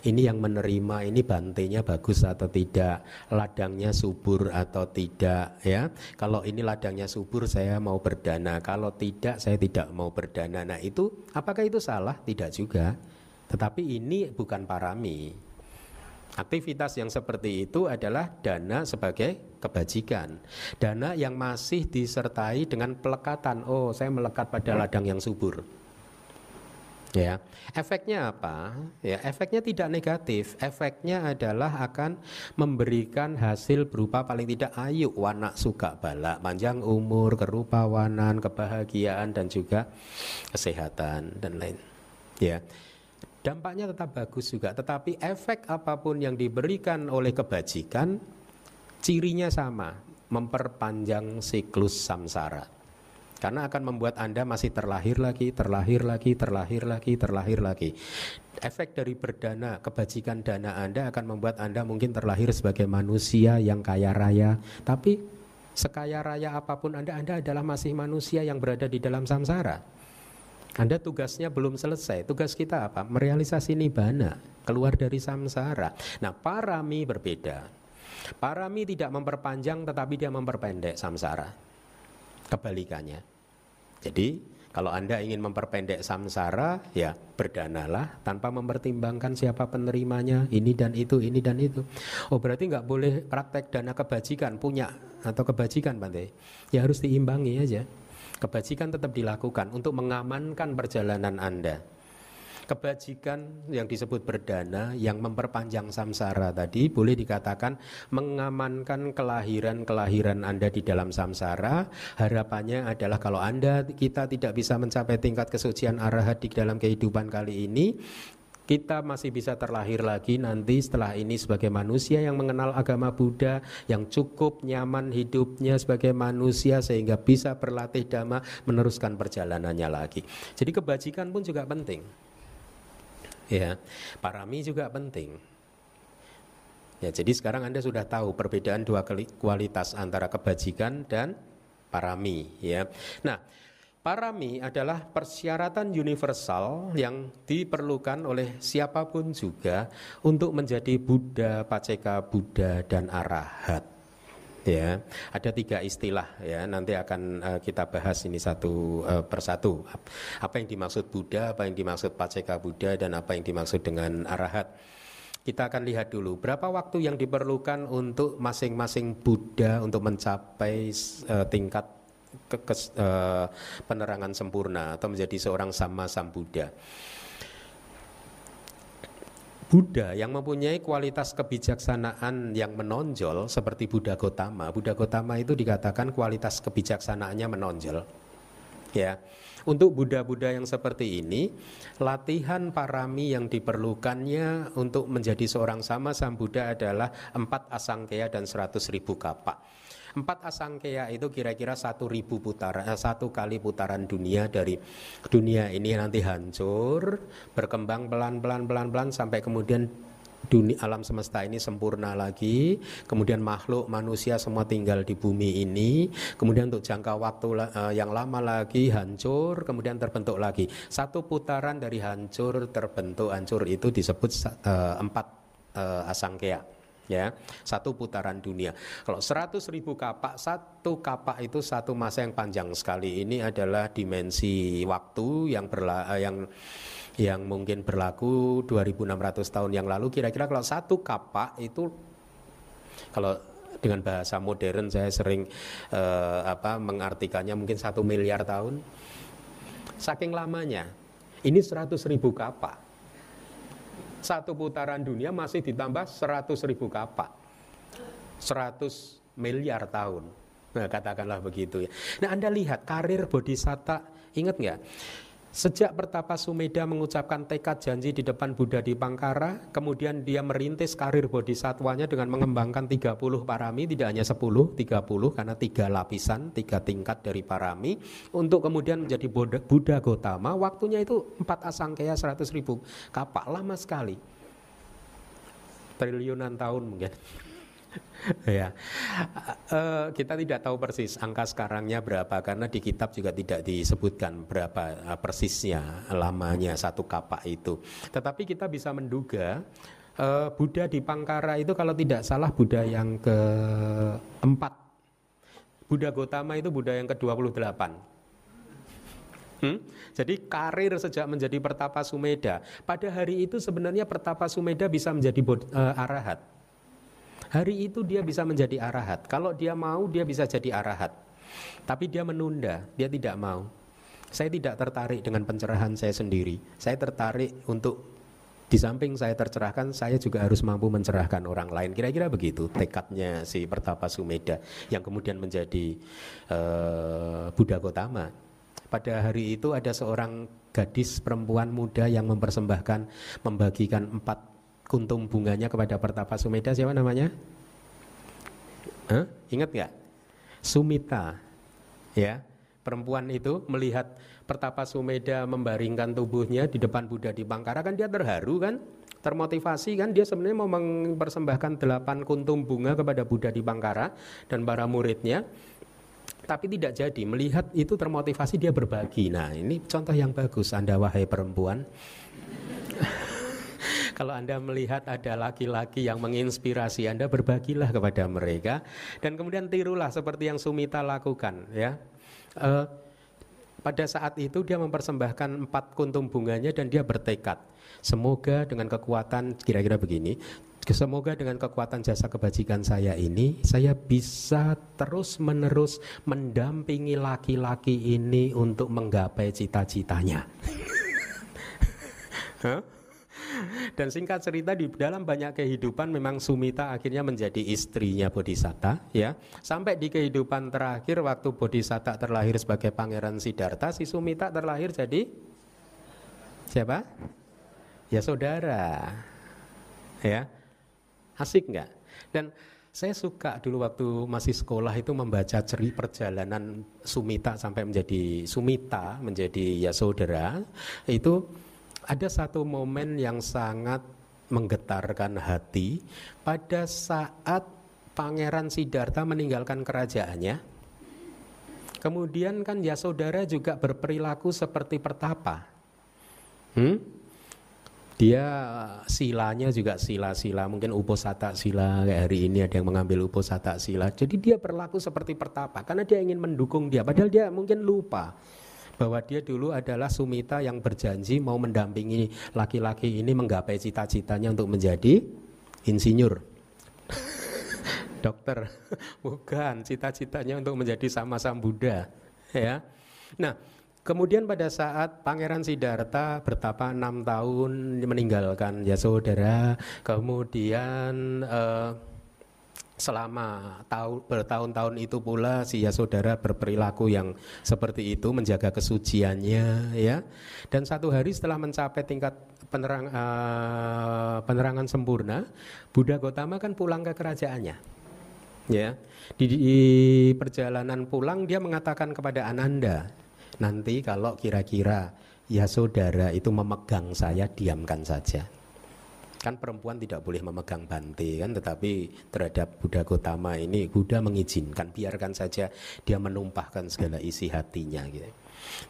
Ini yang menerima, ini bantainya bagus atau tidak, ladangnya subur atau tidak, ya. Kalau ini ladangnya subur, saya mau berdana. Kalau tidak, saya tidak mau berdana. Nah itu, apakah itu salah? Tidak juga. Tetapi ini bukan parami. Aktivitas yang seperti itu adalah dana sebagai kebajikan. Dana yang masih disertai dengan pelekatan. Oh, saya melekat pada ladang yang subur. Ya, efeknya apa? Ya, efeknya tidak negatif. Efeknya adalah akan memberikan hasil berupa paling tidak ayu, warna suka balak, panjang umur, kerupawanan, kebahagiaan dan juga kesehatan dan lain. Ya. Dampaknya tetap bagus juga, tetapi efek apa pun yang diberikan oleh kebajikan, cirinya sama, memperpanjang siklus samsara. Karena akan membuat Anda masih terlahir lagi, terlahir lagi, terlahir lagi, terlahir lagi. Efek dari berdana, kebajikan dana Anda akan membuat Anda mungkin terlahir sebagai manusia yang kaya raya, tapi sekaya raya apa pun Anda, Anda adalah masih manusia yang berada di dalam samsara. Anda tugasnya belum selesai. Tugas kita apa? Merealisasi nibana, keluar dari samsara. Nah, parami berbeda. Parami tidak memperpanjang tetapi dia memperpendek samsara. Kebalikannya. Jadi, kalau Anda ingin memperpendek samsara, ya berdanalah tanpa mempertimbangkan siapa penerimanya, ini dan itu, ini dan itu. Oh berarti nggak boleh praktek dana kebajikan punya atau kebajikan Bante. Ya harus diimbangi aja. Kebajikan tetap dilakukan untuk mengamankan perjalanan Anda. Kebajikan yang disebut berdana yang memperpanjang samsara tadi boleh dikatakan mengamankan kelahiran-kelahiran Anda di dalam samsara. Harapannya adalah kalau Anda kita tidak bisa mencapai tingkat kesucian arahat di dalam kehidupan kali ini, kita masih bisa terlahir lagi nanti setelah ini sebagai manusia yang mengenal agama Buddha yang cukup nyaman hidupnya sebagai manusia sehingga bisa berlatih dhamma meneruskan perjalanannya lagi. Jadi kebajikan pun juga penting. Ya, parami juga penting. Ya, jadi sekarang Anda sudah tahu perbedaan dua kualitas antara kebajikan dan parami, ya. Nah, Parami adalah persyaratan universal yang diperlukan oleh siapa pun juga untuk menjadi Buddha, Paceka Buddha dan Arahat. Ya, ada tiga istilah ya. Nanti akan uh, kita bahas ini satu uh, persatu. Apa yang dimaksud Buddha, apa yang dimaksud Paceka Buddha dan apa yang dimaksud dengan Arahat. Kita akan lihat dulu berapa waktu yang diperlukan untuk masing-masing Buddha untuk mencapai uh, tingkat ke, ke, uh, penerangan sempurna atau menjadi seorang sama sam Buddha. Buddha yang mempunyai kualitas kebijaksanaan yang menonjol seperti Buddha Gotama. Buddha Gotama itu dikatakan kualitas kebijaksanaannya menonjol. Ya. Untuk Buddha-Buddha yang seperti ini, latihan parami yang diperlukannya untuk menjadi seorang sama sam Buddha adalah empat asangkaya dan seratus ribu kapak. Empat asangkaya itu kira-kira satu ribu putaran, eh, satu kali putaran dunia dari dunia ini nanti hancur, berkembang pelan-pelan pelan-pelan sampai kemudian dunia alam semesta ini sempurna lagi, kemudian makhluk manusia semua tinggal di bumi ini, kemudian untuk jangka waktu uh, yang lama lagi hancur, kemudian terbentuk lagi. Satu putaran dari hancur terbentuk hancur itu disebut uh, empat uh, ya satu putaran dunia. Kalau 100 ribu kapak satu kapak itu satu masa yang panjang sekali. Ini adalah dimensi waktu yang berla eh, yang yang mungkin berlaku 2600 tahun yang lalu. Kira-kira kalau satu kapak itu kalau dengan bahasa modern saya sering eh, apa mengartikannya mungkin satu miliar tahun. Saking lamanya. Ini 100 ribu kapak satu putaran dunia masih ditambah 100 ribu kapak. 100 miliar tahun. Nah, katakanlah begitu ya. Nah, Anda lihat karir Bodhisatta, ingat nggak? Sejak Pertapa Sumeda mengucapkan tekad janji di depan Buddha di Pangkara, kemudian dia merintis karir bodhisatwanya dengan mengembangkan 30 parami, tidak hanya 10, 30 karena tiga lapisan, tiga tingkat dari parami, untuk kemudian menjadi Buddha Gotama, waktunya itu 4 asangkaya 100 ribu kapak, lama sekali. Triliunan tahun mungkin. ya, uh, kita tidak tahu persis angka sekarangnya berapa karena di kitab juga tidak disebutkan berapa uh, persisnya lamanya satu kapak itu. Tetapi kita bisa menduga uh, Buddha di Pangkara itu kalau tidak salah Buddha yang keempat. Buddha Gotama itu Buddha yang ke-28. Hmm? Jadi karir sejak menjadi pertapa Sumeda. Pada hari itu sebenarnya pertapa Sumeda bisa menjadi uh, arahat. Hari itu dia bisa menjadi arahat. Kalau dia mau, dia bisa jadi arahat. Tapi dia menunda, dia tidak mau. Saya tidak tertarik dengan pencerahan saya sendiri. Saya tertarik untuk di samping saya tercerahkan, saya juga harus mampu mencerahkan orang lain. Kira-kira begitu tekadnya si Pertapa Sumeda yang kemudian menjadi uh, Buddha Gotama. Pada hari itu ada seorang gadis perempuan muda yang mempersembahkan membagikan empat kuntum bunganya kepada Pertapa Sumeda siapa namanya? Hah? Ingat nggak? Sumita. Ya, perempuan itu melihat Pertapa Sumeda membaringkan tubuhnya di depan Buddha di Bangkara kan dia terharu kan? Termotivasi kan dia sebenarnya mau mempersembahkan delapan kuntum bunga kepada Buddha di Bangkara dan para muridnya tapi tidak jadi melihat itu termotivasi dia berbagi. Nah, ini contoh yang bagus Anda wahai perempuan. Kalau Anda melihat ada laki-laki yang menginspirasi Anda, berbagilah kepada mereka dan kemudian tirulah seperti yang Sumita lakukan ya. Uh, pada saat itu dia mempersembahkan empat kuntum bunganya dan dia bertekad semoga dengan kekuatan kira-kira begini Semoga dengan kekuatan jasa kebajikan saya ini Saya bisa terus menerus mendampingi laki-laki ini untuk menggapai cita-citanya huh? Dan singkat cerita di dalam banyak kehidupan memang Sumita akhirnya menjadi istrinya Bodhisatta ya. Sampai di kehidupan terakhir waktu Bodhisatta terlahir sebagai pangeran Siddhartha, si Sumita terlahir jadi siapa? Ya saudara. Ya. Asik nggak? Dan saya suka dulu waktu masih sekolah itu membaca ceri perjalanan Sumita sampai menjadi Sumita menjadi ya saudara itu ada satu momen yang sangat menggetarkan hati pada saat Pangeran Siddhartha meninggalkan kerajaannya. Kemudian kan ya saudara juga berperilaku seperti pertapa. Hmm? Dia silanya juga sila-sila, mungkin uposata sila kayak hari ini ada yang mengambil uposata sila. Jadi dia berlaku seperti pertapa karena dia ingin mendukung dia, padahal dia mungkin lupa bahwa dia dulu adalah Sumita yang berjanji mau mendampingi laki-laki ini menggapai cita-citanya untuk menjadi insinyur. Dokter, bukan cita-citanya untuk menjadi sama-sama Buddha. ya. Nah, kemudian pada saat Pangeran Siddhartha bertapa enam tahun meninggalkan Yasodhara, kemudian uh, selama tahu, bertahun-tahun itu pula si Yasodhara berperilaku yang seperti itu menjaga kesuciannya ya. Dan satu hari setelah mencapai tingkat penerang, uh, penerangan sempurna Buddha Gotama kan pulang ke kerajaannya ya. Di, di perjalanan pulang dia mengatakan kepada Ananda nanti kalau kira-kira Yasodhara itu memegang saya diamkan saja kan perempuan tidak boleh memegang bante kan tetapi terhadap Buddha Gotama ini Buddha mengizinkan biarkan saja dia menumpahkan segala isi hatinya gitu.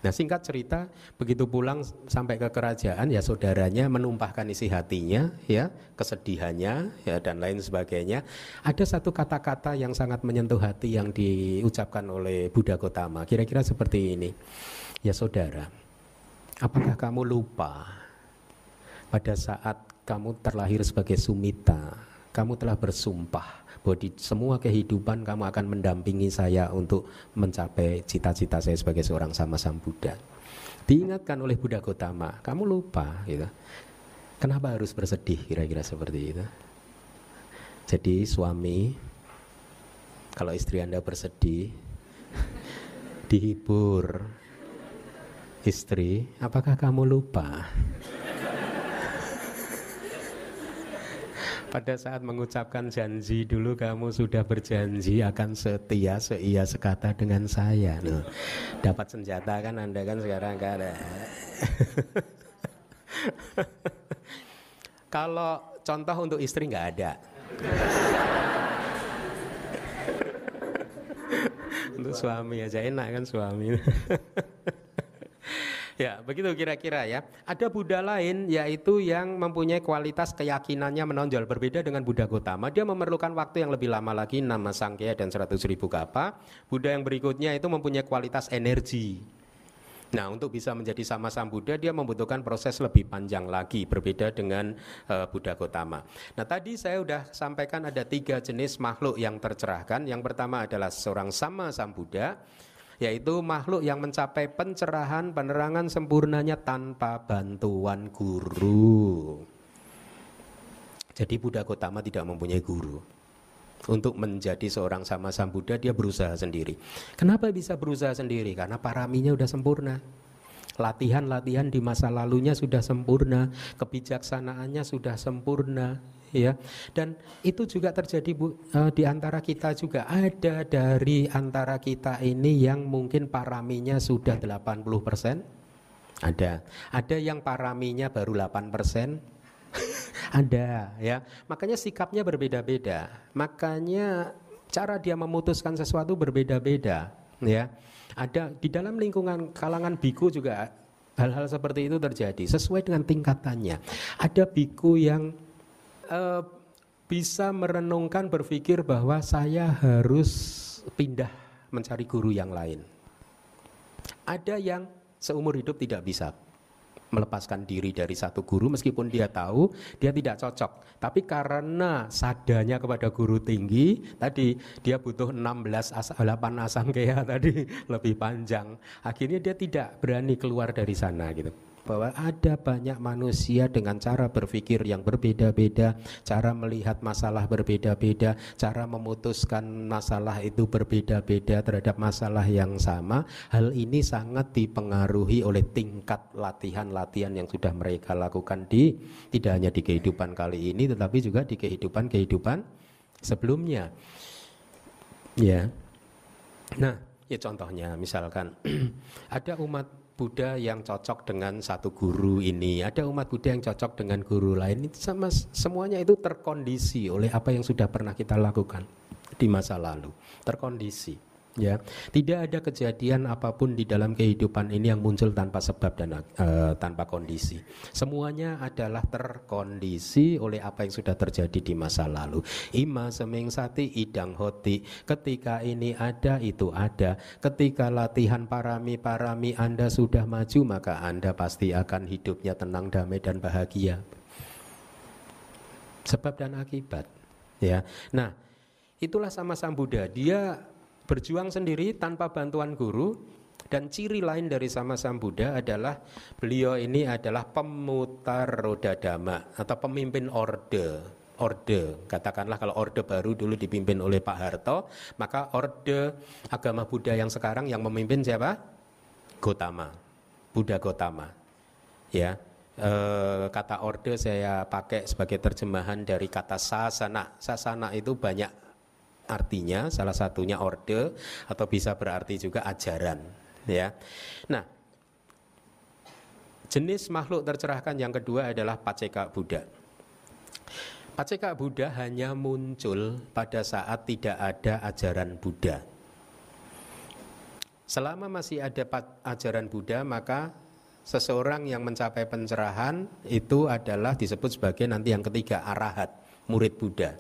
Nah singkat cerita begitu pulang sampai ke kerajaan ya saudaranya menumpahkan isi hatinya ya kesedihannya ya dan lain sebagainya. Ada satu kata-kata yang sangat menyentuh hati yang diucapkan oleh Buddha Gotama kira-kira seperti ini. Ya saudara, apakah kamu lupa pada saat kamu terlahir sebagai sumita, kamu telah bersumpah bahwa di semua kehidupan kamu akan mendampingi saya untuk mencapai cita-cita saya sebagai seorang sama Sang Buddha. Diingatkan oleh Buddha Gotama, kamu lupa gitu. Kenapa harus bersedih kira-kira seperti itu? Jadi suami kalau istri Anda bersedih dihibur istri, apakah kamu lupa? Pada saat mengucapkan janji dulu kamu sudah berjanji akan setia seia sekata dengan saya. Nah, dapat senjata kan Anda kan sekarang kan. Kalau contoh untuk istri nggak ada. untuk suami aja enak kan suami. Ya, begitu kira-kira ya. Ada Buddha lain yaitu yang mempunyai kualitas keyakinannya menonjol berbeda dengan Buddha Gotama. Dia memerlukan waktu yang lebih lama lagi nama Sangkya dan 100 ribu kapa. Buddha yang berikutnya itu mempunyai kualitas energi. Nah, untuk bisa menjadi sama Sang Buddha dia membutuhkan proses lebih panjang lagi berbeda dengan uh, Buddha Gotama. Nah, tadi saya sudah sampaikan ada tiga jenis makhluk yang tercerahkan. Yang pertama adalah seorang sama Sang Buddha yaitu makhluk yang mencapai pencerahan penerangan sempurnanya tanpa bantuan guru. Jadi Buddha Gotama tidak mempunyai guru. Untuk menjadi seorang sama Sang Buddha dia berusaha sendiri. Kenapa bisa berusaha sendiri? Karena paraminya sudah sempurna. Latihan-latihan di masa lalunya sudah sempurna, kebijaksanaannya sudah sempurna, ya. Dan itu juga terjadi bu, uh, di antara kita juga. Ada dari antara kita ini yang mungkin paraminya sudah 80% ada. Ada yang paraminya baru 8% ada ya. Makanya sikapnya berbeda-beda. Makanya cara dia memutuskan sesuatu berbeda-beda ya. Ada di dalam lingkungan kalangan biku juga hal-hal seperti itu terjadi sesuai dengan tingkatannya. Ada biku yang uh, bisa merenungkan berpikir bahwa saya harus pindah mencari guru yang lain. Ada yang seumur hidup tidak bisa melepaskan diri dari satu guru meskipun dia tahu dia tidak cocok. Tapi karena sadanya kepada guru tinggi, tadi dia butuh 16 as 8 asangkaya tadi lebih panjang. Akhirnya dia tidak berani keluar dari sana gitu bahwa ada banyak manusia dengan cara berpikir yang berbeda-beda, cara melihat masalah berbeda-beda, cara memutuskan masalah itu berbeda-beda terhadap masalah yang sama. Hal ini sangat dipengaruhi oleh tingkat latihan-latihan yang sudah mereka lakukan di tidak hanya di kehidupan kali ini tetapi juga di kehidupan-kehidupan sebelumnya. Ya. Nah, ya contohnya misalkan ada umat Buddha yang cocok dengan satu guru ini, ada umat Buddha yang cocok dengan guru lain, itu sama semuanya itu terkondisi oleh apa yang sudah pernah kita lakukan di masa lalu, terkondisi ya tidak ada kejadian apa pun di dalam kehidupan ini yang muncul tanpa sebab dan uh, tanpa kondisi. Semuanya adalah terkondisi oleh apa yang sudah terjadi di masa lalu. Ima seming sati idang hoti. Ketika ini ada itu ada. Ketika latihan parami parami anda sudah maju maka anda pasti akan hidupnya tenang damai dan bahagia. Sebab dan akibat. Ya nah itulah sama sang Buddha dia berjuang sendiri tanpa bantuan guru Dan ciri lain dari sama Sam Buddha adalah beliau ini adalah pemutar roda dhamma atau pemimpin orde. Orde, katakanlah kalau orde baru dulu dipimpin oleh Pak Harto, maka orde agama Buddha yang sekarang yang memimpin siapa? Gotama, Buddha Gotama. Ya, e, kata orde saya pakai sebagai terjemahan dari kata sasana. Sasana itu banyak artinya, salah satunya orde atau bisa berarti juga ajaran ya. Nah, jenis makhluk tercerahkan yang kedua adalah paceka Buddha. Paceka Buddha hanya muncul pada saat tidak ada ajaran Buddha. Selama masih ada ajaran Buddha, maka seseorang yang mencapai pencerahan itu adalah disebut sebagai nanti yang ketiga arahat, murid Buddha.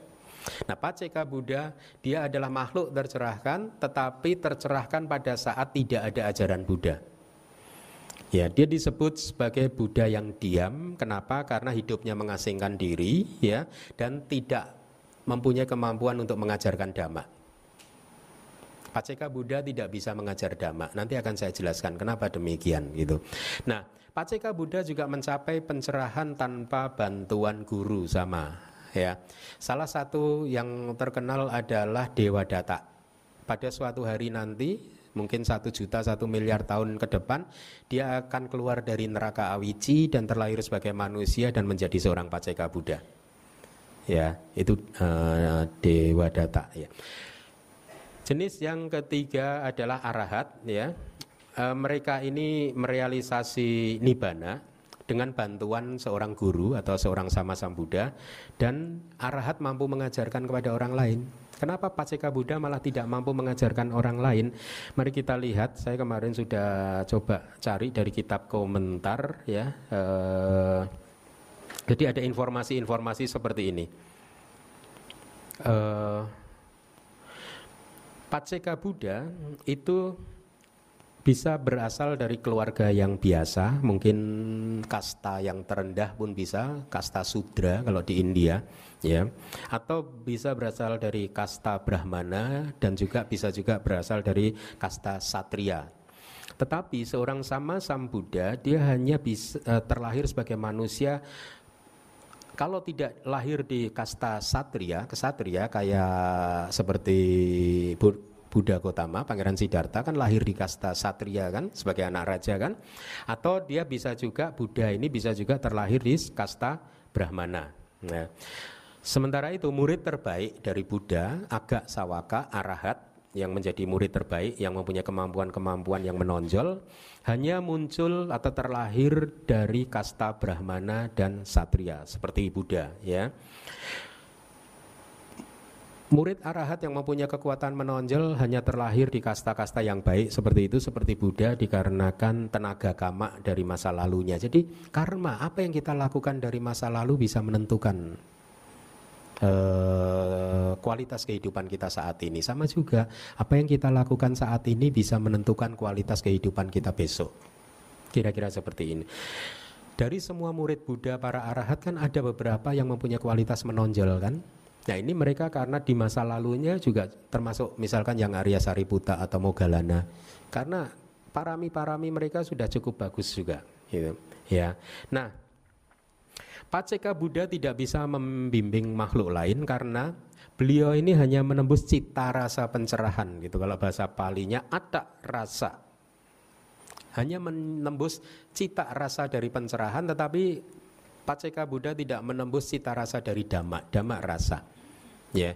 Nah, Paceka Buddha dia adalah makhluk tercerahkan tetapi tercerahkan pada saat tidak ada ajaran Buddha. Ya, dia disebut sebagai Buddha yang diam. Kenapa? Karena hidupnya mengasingkan diri, ya, dan tidak mempunyai kemampuan untuk mengajarkan dhamma. Paceka Buddha tidak bisa mengajar dhamma. Nanti akan saya jelaskan kenapa demikian gitu. Nah, Paceka Buddha juga mencapai pencerahan tanpa bantuan guru sama ya. Salah satu yang terkenal adalah Dewa Data. Pada suatu hari nanti, mungkin satu juta satu miliar tahun ke depan, dia akan keluar dari neraka Awici dan terlahir sebagai manusia dan menjadi seorang Paceka Buddha. Ya, itu uh, Dewa Data. Ya. Jenis yang ketiga adalah arahat. Ya, uh, mereka ini merealisasi nibana dengan bantuan seorang guru atau seorang sama Sam Buddha dan arahat mampu mengajarkan kepada orang lain. Kenapa Paceka Buddha malah tidak mampu mengajarkan orang lain? Mari kita lihat. Saya kemarin sudah coba cari dari kitab komentar ya. Eh, jadi ada informasi-informasi seperti ini. Eh, Paceka Buddha itu bisa berasal dari keluarga yang biasa, mungkin kasta yang terendah pun bisa, kasta sudra kalau di India, ya. Atau bisa berasal dari kasta brahmana dan juga bisa juga berasal dari kasta satria. Tetapi seorang sama Sam Buddha dia hanya bisa uh, terlahir sebagai manusia kalau tidak lahir di kasta satria, kesatria kayak seperti Buddha Gotama, Pangeran Siddhartha kan lahir di kasta satria kan sebagai anak raja kan? Atau dia bisa juga Buddha ini bisa juga terlahir di kasta Brahmana. Nah, sementara itu murid terbaik dari Buddha, agak sawaka, arahat yang menjadi murid terbaik yang mempunyai kemampuan-kemampuan yang menonjol hanya muncul atau terlahir dari kasta Brahmana dan Satria seperti Buddha ya. Murid arahat yang mempunyai kekuatan menonjol hanya terlahir di kasta-kasta yang baik seperti itu seperti Buddha dikarenakan tenaga kama dari masa lalunya. Jadi karma apa yang kita lakukan dari masa lalu bisa menentukan uh, kualitas kehidupan kita saat ini. Sama juga apa yang kita lakukan saat ini bisa menentukan kualitas kehidupan kita besok. Kira-kira seperti ini. Dari semua murid Buddha para arahat kan ada beberapa yang mempunyai kualitas menonjol kan? Nah ini mereka karena di masa lalunya juga termasuk misalkan yang Arya Sariputa atau Mogalana. Karena parami-parami mereka sudah cukup bagus juga gitu. Ya. Nah Paceka Buddha tidak bisa membimbing makhluk lain karena beliau ini hanya menembus cita rasa pencerahan gitu. Kalau bahasa palinya ada rasa. Hanya menembus cita rasa dari pencerahan tetapi Paceka Buddha tidak menembus cita rasa dari dhamma, dhamma rasa ya.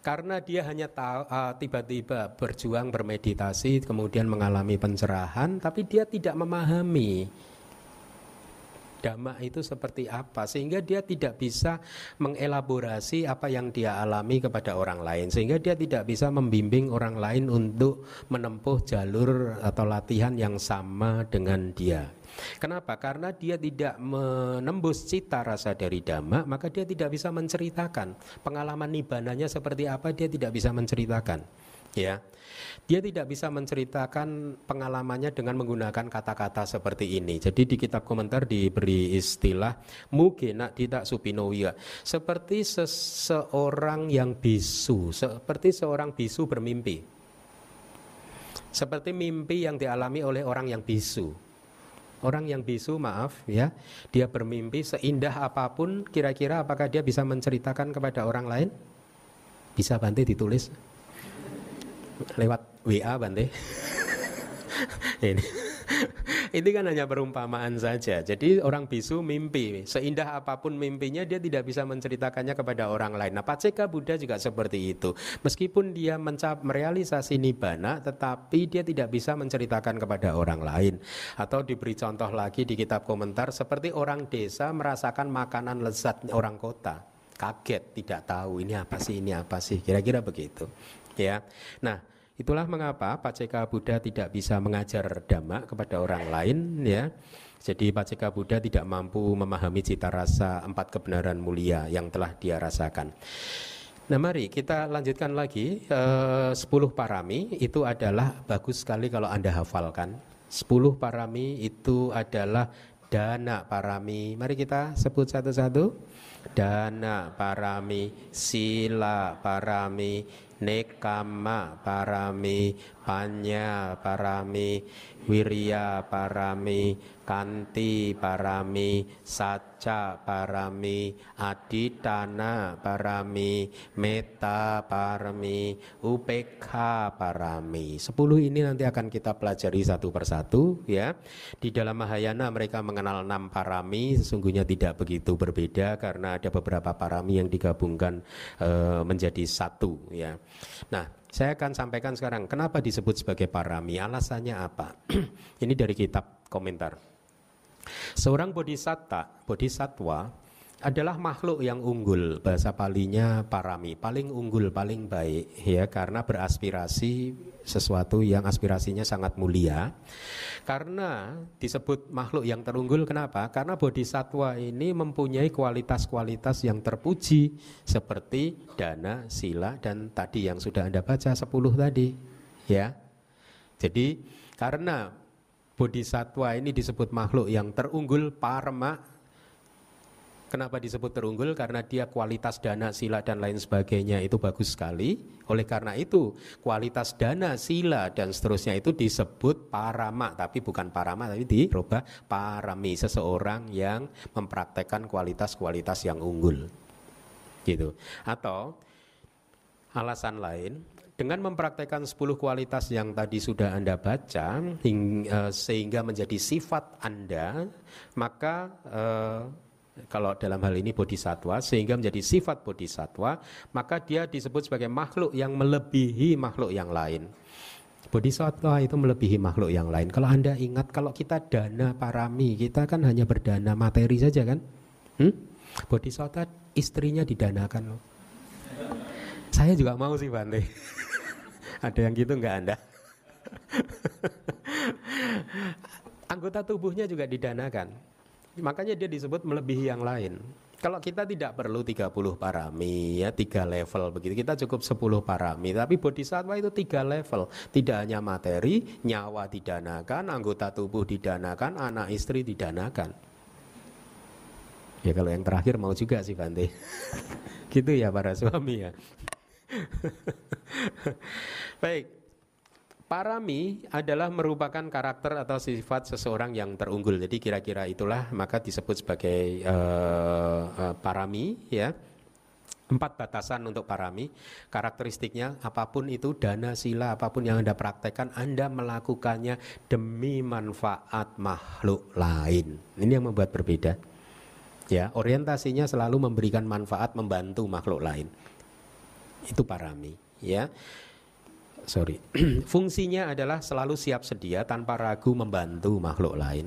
Karena dia hanya tahu uh, tiba-tiba berjuang bermeditasi kemudian mengalami pencerahan tapi dia tidak memahami dhamma itu seperti apa sehingga dia tidak bisa mengelaborasi apa yang dia alami kepada orang lain. Sehingga dia tidak bisa membimbing orang lain untuk menempuh jalur atau latihan yang sama dengan dia Kenapa? Karena dia tidak menembus cita rasa dari dhamma, maka dia tidak bisa menceritakan pengalaman nibananya seperti apa dia tidak bisa menceritakan. Ya, dia tidak bisa menceritakan pengalamannya dengan menggunakan kata-kata seperti ini. Jadi di kitab komentar diberi istilah mugena tidak supinowiya, seperti seseorang yang bisu, seperti seorang bisu bermimpi. Seperti mimpi yang dialami oleh orang yang bisu. Orang yang bisu, maaf ya, dia bermimpi seindah apa pun, kira-kira apakah dia bisa menceritakan kepada orang lain? Bisa Bante ditulis lewat WA Bante. Ini ini kan hanya perumpamaan saja. Jadi orang bisu mimpi, seindah apa pun mimpinya dia tidak bisa menceritakannya kepada orang lain. Nah, Paceka Buddha juga seperti itu. Meskipun dia mencap merealisasi nibbana, tetapi dia tidak bisa menceritakan kepada orang lain. Atau diberi contoh lagi di kitab komentar seperti orang desa merasakan makanan lezat orang kota. Kaget, tidak tahu ini apa sih, ini apa sih. Kira-kira begitu. Ya. Nah, Itulah mengapa Paceka Buddha tidak bisa mengajar dhamma kepada orang lain ya. Jadi Paceka Buddha tidak mampu memahami cita rasa empat kebenaran mulia yang telah dia rasakan. Nah mari kita lanjutkan lagi eh, 10 parami itu adalah bagus sekali kalau Anda hafalkan. 10 parami itu adalah dana parami. Mari kita sebut satu-satu. Dana parami, sila parami, nekama parami, panya parami, wirya parami, kanti parami, sat nekama parami, panya parami, wirya parami, kanti parami, saca parami, aditana parami, meta parami, upekha parami. Sepuluh ini nanti akan kita pelajari satu persatu ya. Di dalam Mahayana mereka mengenal enam parami, sesungguhnya tidak begitu berbeda karena ada beberapa parami yang digabungkan e, menjadi satu ya. Nah, saya akan sampaikan sekarang kenapa disebut sebagai parami, alasannya apa. Ini dari kitab komentar. Seorang bodhisatta, bodhisatwa adalah makhluk yang unggul bahasa palinya parami paling unggul paling baik ya karena beraspirasi sesuatu yang aspirasinya sangat mulia. Karena disebut makhluk yang terunggul kenapa? Karena bodhisatwa ini mempunyai kualitas-kualitas yang terpuji seperti dana sila dan tadi yang sudah anda baca 10 tadi ya. Jadi karena bodhisatwa ini disebut makhluk yang terunggul parma Kenapa disebut terunggul? Karena dia kualitas dana, sila dan lain sebagainya itu bagus sekali. Oleh karena itu, kualitas dana, sila dan seterusnya itu disebut parama, tapi bukan parama tapi dirubah parami, seseorang yang mempraktekkan kualitas-kualitas yang unggul. Gitu. Atau alasan lain, dengan mempraktekkan 10 kualitas yang tadi sudah Anda baca hingga, eh, sehingga menjadi sifat Anda, maka eh, kalau dalam hal ini bodhisatwa sehingga menjadi sifat bodhisatwa maka dia disebut sebagai makhluk yang melebihi makhluk yang lain. Bodhisatwa itu melebihi makhluk yang lain. Kalau anda ingat kalau kita dana parami kita kan hanya berdana materi saja kan? Hmm? bodhisatwa istrinya didanakan loh saya juga mau sih Bante ada yang gitu nggak anda anggota tubuhnya juga didanakan Makanya dia disebut melebihi yang lain. Kalau kita tidak perlu 30 parami ya, tiga level begitu. Kita cukup 10 parami. Tapi bodhisattva itu tiga level. Tidak hanya materi, nyawa didanakan, anggota tubuh didanakan, anak istri didanakan. Ya kalau yang terakhir mau juga sih Bante. gitu ya para suami ya. Baik, Parami adalah merupakan karakter atau sifat seseorang yang terunggul. Jadi kira-kira itulah maka disebut sebagai uh, uh, parami ya. Empat batasan untuk parami. Karakteristiknya apa pun itu dana sila apa pun yang Anda praktekkan Anda melakukannya demi manfaat makhluk lain. Ini yang membuat berbeda. Ya, orientasinya selalu memberikan manfaat membantu makhluk lain. Itu parami, ya sorry, fungsinya adalah selalu siap sedia tanpa ragu membantu makhluk lain.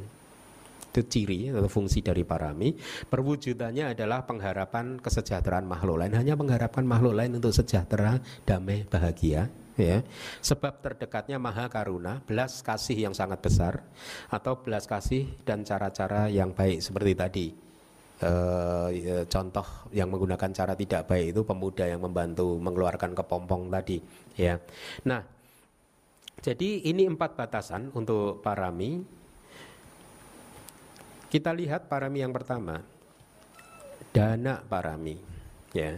Itu ciri atau fungsi dari parami. Perwujudannya adalah pengharapan kesejahteraan makhluk lain. Hanya mengharapkan makhluk lain untuk sejahtera, damai, bahagia. Ya, sebab terdekatnya maha karuna, belas kasih yang sangat besar, atau belas kasih dan cara-cara yang baik seperti tadi Uh, contoh yang menggunakan cara tidak baik itu pemuda yang membantu mengeluarkan kepompong tadi ya. Nah, jadi ini empat batasan untuk parami. Kita lihat parami yang pertama, dana parami ya.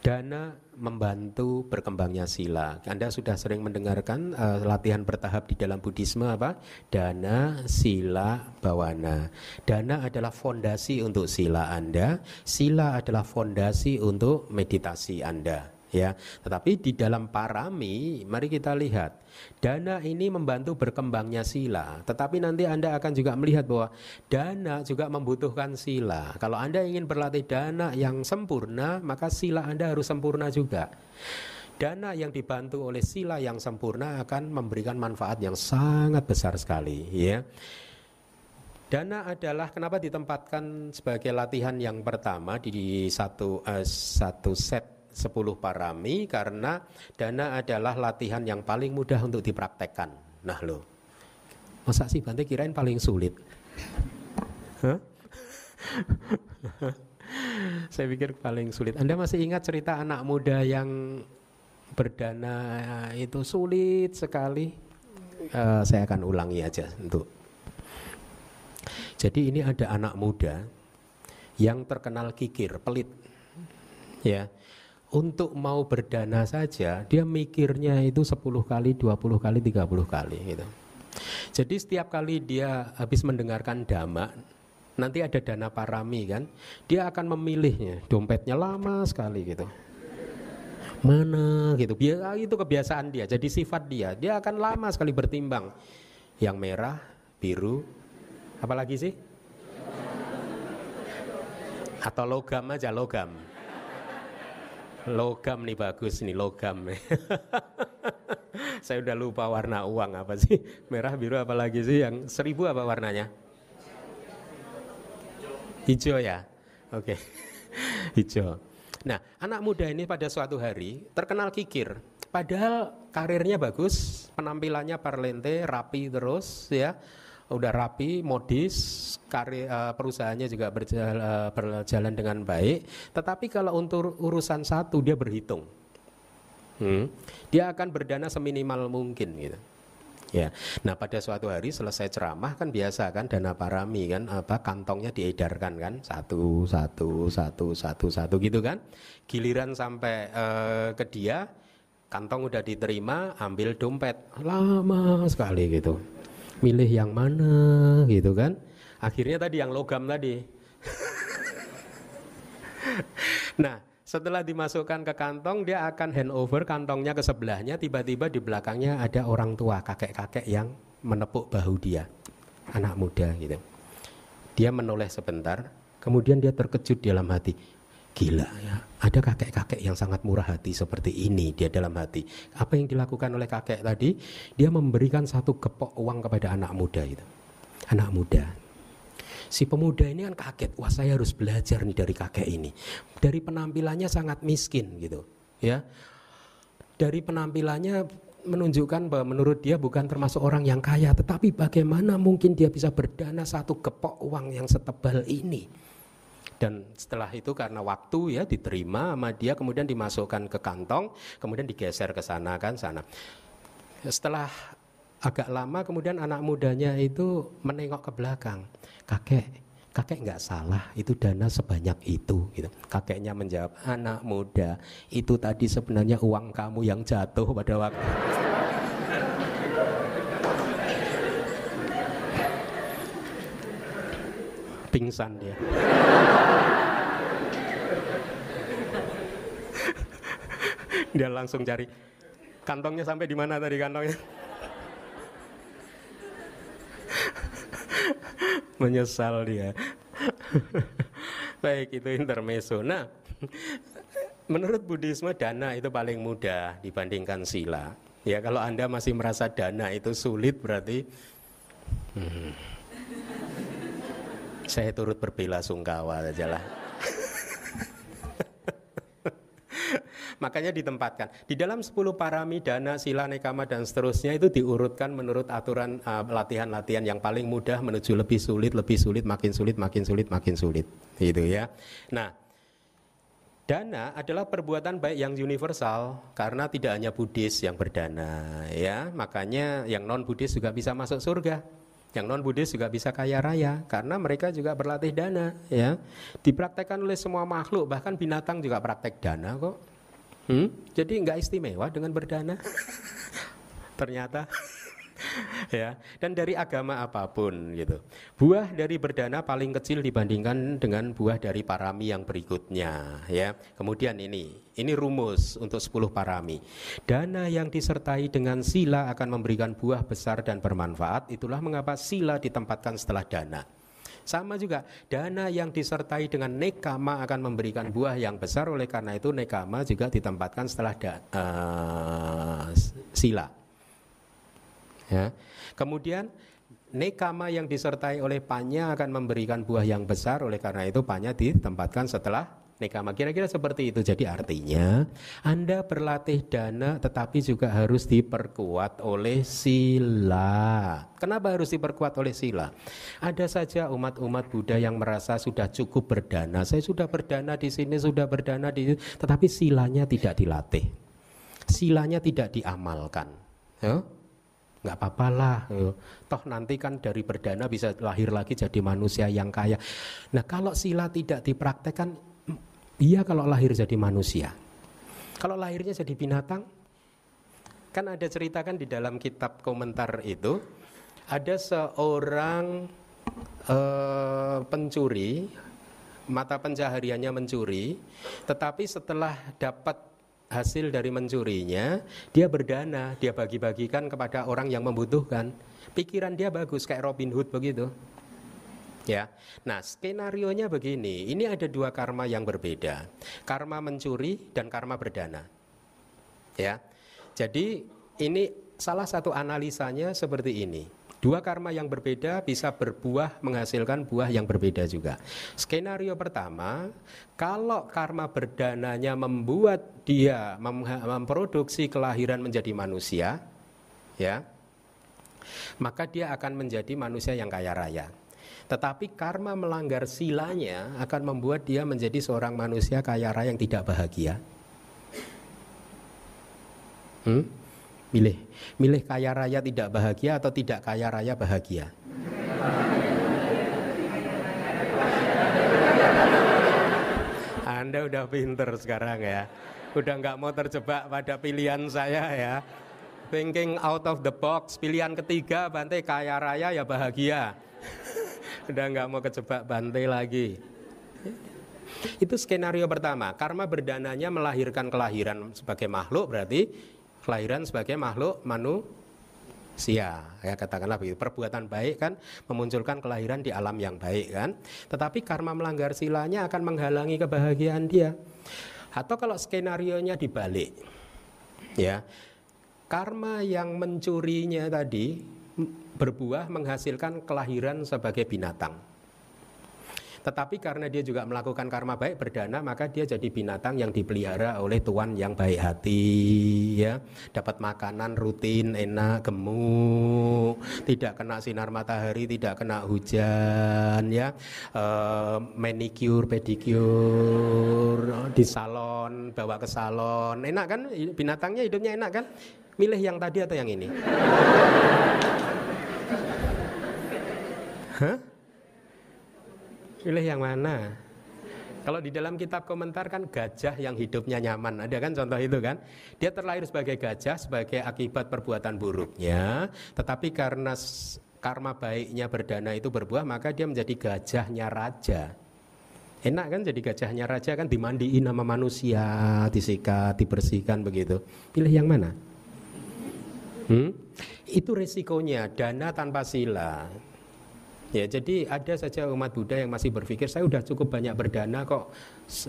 Dana membantu berkembangnya sila. Anda sudah sering mendengarkan uh, latihan bertahap di dalam Buddhisme apa? Dana, sila, bawana. Dana adalah fondasi untuk sila Anda, sila adalah fondasi untuk meditasi Anda ya. Tetapi di dalam parami, mari kita lihat, dana ini membantu berkembangnya sila. Tetapi nanti Anda akan juga melihat bahwa dana juga membutuhkan sila. Kalau Anda ingin berlatih dana yang sempurna, maka sila Anda harus sempurna juga. Dana yang dibantu oleh sila yang sempurna akan memberikan manfaat yang sangat besar sekali, ya. Dana adalah kenapa ditempatkan sebagai latihan yang pertama di satu uh, satu set 10 parami karena dana adalah latihan yang paling mudah untuk dipraktekkan. Nah lo, masa sih Bante kirain paling sulit? Saya pikir paling sulit. Anda masih ingat cerita anak muda yang berdana itu sulit sekali? Uh, saya akan ulangi aja untuk. Jadi ini ada anak muda yang terkenal kikir, pelit, ya untuk mau berdana saja dia mikirnya itu 10 kali, 20 kali, 30 kali gitu. Jadi setiap kali dia habis mendengarkan dhamma nanti ada dana parami kan, dia akan memilihnya, dompetnya lama sekali gitu. Mana gitu. Biasa itu kebiasaan dia, jadi sifat dia. Dia akan lama sekali bertimbang. Yang merah, biru, apalagi sih? Atau logam aja logam logam nih bagus nih logam. Saya udah lupa warna uang apa sih? Merah, biru apa lagi sih yang seribu apa warnanya? Hijau ya. Oke. Okay. Hijau. Nah, anak muda ini pada suatu hari terkenal kikir. Padahal karirnya bagus, penampilannya parlente, rapi terus ya udah rapi, modis, karir uh, perusahaannya juga berjalan, uh, berjalan dengan baik. Tetapi kalau untuk urusan satu dia berhitung, hmm, dia akan berdana seminimal mungkin gitu. Ya, nah pada suatu hari selesai ceramah kan biasa kan dana parami kan apa kantongnya diedarkan kan satu satu satu satu satu gitu kan. Giliran sampai uh, ke dia kantong udah diterima ambil dompet lama sekali gitu milih yang mana gitu kan? Akhirnya tadi yang logam tadi. Nah setelah dimasukkan ke kantong dia akan hand over kantongnya ke sebelahnya. Tiba-tiba di belakangnya ada orang tua kakek-kakek yang menepuk bahu dia anak muda gitu. Dia menoleh sebentar kemudian dia terkejut dalam hati Gila ya, ada kakek-kakek yang sangat murah hati seperti ini dia dalam hati. Apa yang dilakukan oleh kakek tadi? Dia memberikan satu kepok uang kepada anak muda itu. Anak muda. Si pemuda ini kan kaget, wah saya harus belajar nih dari kakek ini. Dari penampilannya sangat miskin gitu, ya. Dari penampilannya menunjukkan bahwa menurut dia bukan termasuk orang yang kaya, tetapi bagaimana mungkin dia bisa berdana satu kepok uang yang setebal ini? Dan setelah itu karena waktu ya diterima sama dia kemudian dimasukkan ke kantong kemudian digeser ke sana kan sana. Setelah agak lama kemudian anak mudanya itu menengok ke belakang. Kakek kakek nggak salah itu dana sebanyak itu gitu. Kakeknya menjawab anak muda itu tadi sebenarnya uang kamu yang jatuh pada waktu pingsan dia. Dia langsung cari kantongnya sampai di mana tadi kantongnya? Menyesal dia. Baik itu intermezzo. Nah menurut Buddhisme dana itu paling mudah dibandingkan sila. Ya kalau anda masih merasa dana itu sulit berarti hmm, saya turut berbela sungkawa saja lah Makanya ditempatkan. Di dalam 10 parami, dana, sila, nekama, dan seterusnya itu diurutkan menurut aturan uh, latihan-latihan uh, yang paling mudah menuju lebih sulit, lebih sulit, makin sulit, makin sulit, makin sulit. Gitu ya. Nah, Dana adalah perbuatan baik yang universal karena tidak hanya Buddhis yang berdana ya, makanya yang non Buddhis juga bisa masuk surga. Yang non Buddhis juga bisa kaya raya karena mereka juga berlatih dana ya. Dipraktekkan oleh semua makhluk bahkan binatang juga praktek dana kok Hmm? Jadi nggak istimewa dengan berdana. Ternyata ya dan dari agama apa pun gitu buah dari berdana paling kecil dibandingkan dengan buah dari parami yang berikutnya ya. Kemudian ini ini rumus untuk 10 parami. Dana yang disertai dengan sila akan memberikan buah besar dan bermanfaat. Itulah mengapa sila ditempatkan setelah dana. Sama juga dana yang disertai dengan nekama akan memberikan buah yang besar. Oleh karena itu nekama juga ditempatkan setelah da, uh, sila. Ya. Kemudian nekama yang disertai oleh panya akan memberikan buah yang besar oleh karena itu panya ditempatkan setelah nekama. Kira-kira seperti itu. Jadi artinya Anda berlatih dana tetapi juga harus diperkuat oleh sila. Kenapa harus diperkuat oleh sila? Ada saja umat-umat Buddha yang merasa sudah cukup berdana. Saya sudah berdana di sini, sudah berdana di sini, tetapi silanya tidak dilatih. Silanya tidak diamalkan. Ya? Nggak apa-apa lah ya. toh nanti kan dari berdana bisa lahir lagi jadi manusia yang kaya nah kalau sila tidak dipraktekkan Iya kalau lahir jadi manusia. Kalau lahirnya jadi binatang, kan ada ceritakan di dalam kitab komentar itu ada seorang uh, pencuri mata pencahariannya mencuri, tetapi setelah dapat hasil dari mencurinya, dia berdana, dia bagi-bagikan kepada orang yang membutuhkan. Pikiran dia bagus kayak Robin Hood begitu. Ya. Nah, skenario nya begini. Ini ada dua karma yang berbeda. Karma mencuri dan karma berdana. Ya. Jadi ini salah satu analisanya seperti ini. Dua karma yang berbeda bisa berbuah menghasilkan buah yang berbeda juga. Skenario pertama, kalau karma berdananya membuat dia memproduksi kelahiran menjadi manusia, ya, maka dia akan menjadi manusia yang kaya raya. Tetapi karma melanggar silanya akan membuat dia menjadi seorang manusia kaya raya yang tidak bahagia. Hmm? Milih, milih kaya raya tidak bahagia atau tidak kaya raya bahagia? Anda udah pinter sekarang ya. Udah nggak mau terjebak pada pilihan saya ya. Thinking out of the box. Pilihan ketiga, Bante kaya raya ya bahagia udah nggak mau kejebak bantai lagi. Itu skenario pertama. Karma berdananya melahirkan kelahiran sebagai makhluk berarti kelahiran sebagai makhluk manusia. Ya katakanlah begitu. Perbuatan baik kan memunculkan kelahiran di alam yang baik kan. Tetapi karma melanggar silanya akan menghalangi kebahagiaan dia. Atau kalau skenario nya dibalik. Ya. Karma yang mencurinya tadi berbuah menghasilkan kelahiran sebagai binatang. Tetapi karena dia juga melakukan karma baik berdana, maka dia jadi binatang yang dipelihara oleh tuan yang baik hati, ya. Dapat makanan rutin, enak, gemuk, tidak kena sinar matahari, tidak kena hujan, ya. E, manicure, pedicure di salon, bawa ke salon, enak kan? Binatangnya hidupnya enak kan? Milih yang tadi atau yang ini? Pilih yang mana? Kalau di dalam kitab komentar kan gajah yang hidupnya nyaman, ada kan contoh itu kan? Dia terlahir sebagai gajah sebagai akibat perbuatan buruknya, tetapi karena karma baiknya berdana itu berbuah, maka dia menjadi gajahnya raja. Enak kan jadi gajahnya raja kan dimandiin sama manusia, disikat, dibersihkan begitu. Pilih yang mana? Hmm? Itu resikonya dana tanpa sila. Ya, jadi ada saja umat Buddha yang masih berpikir saya sudah cukup banyak berdana kok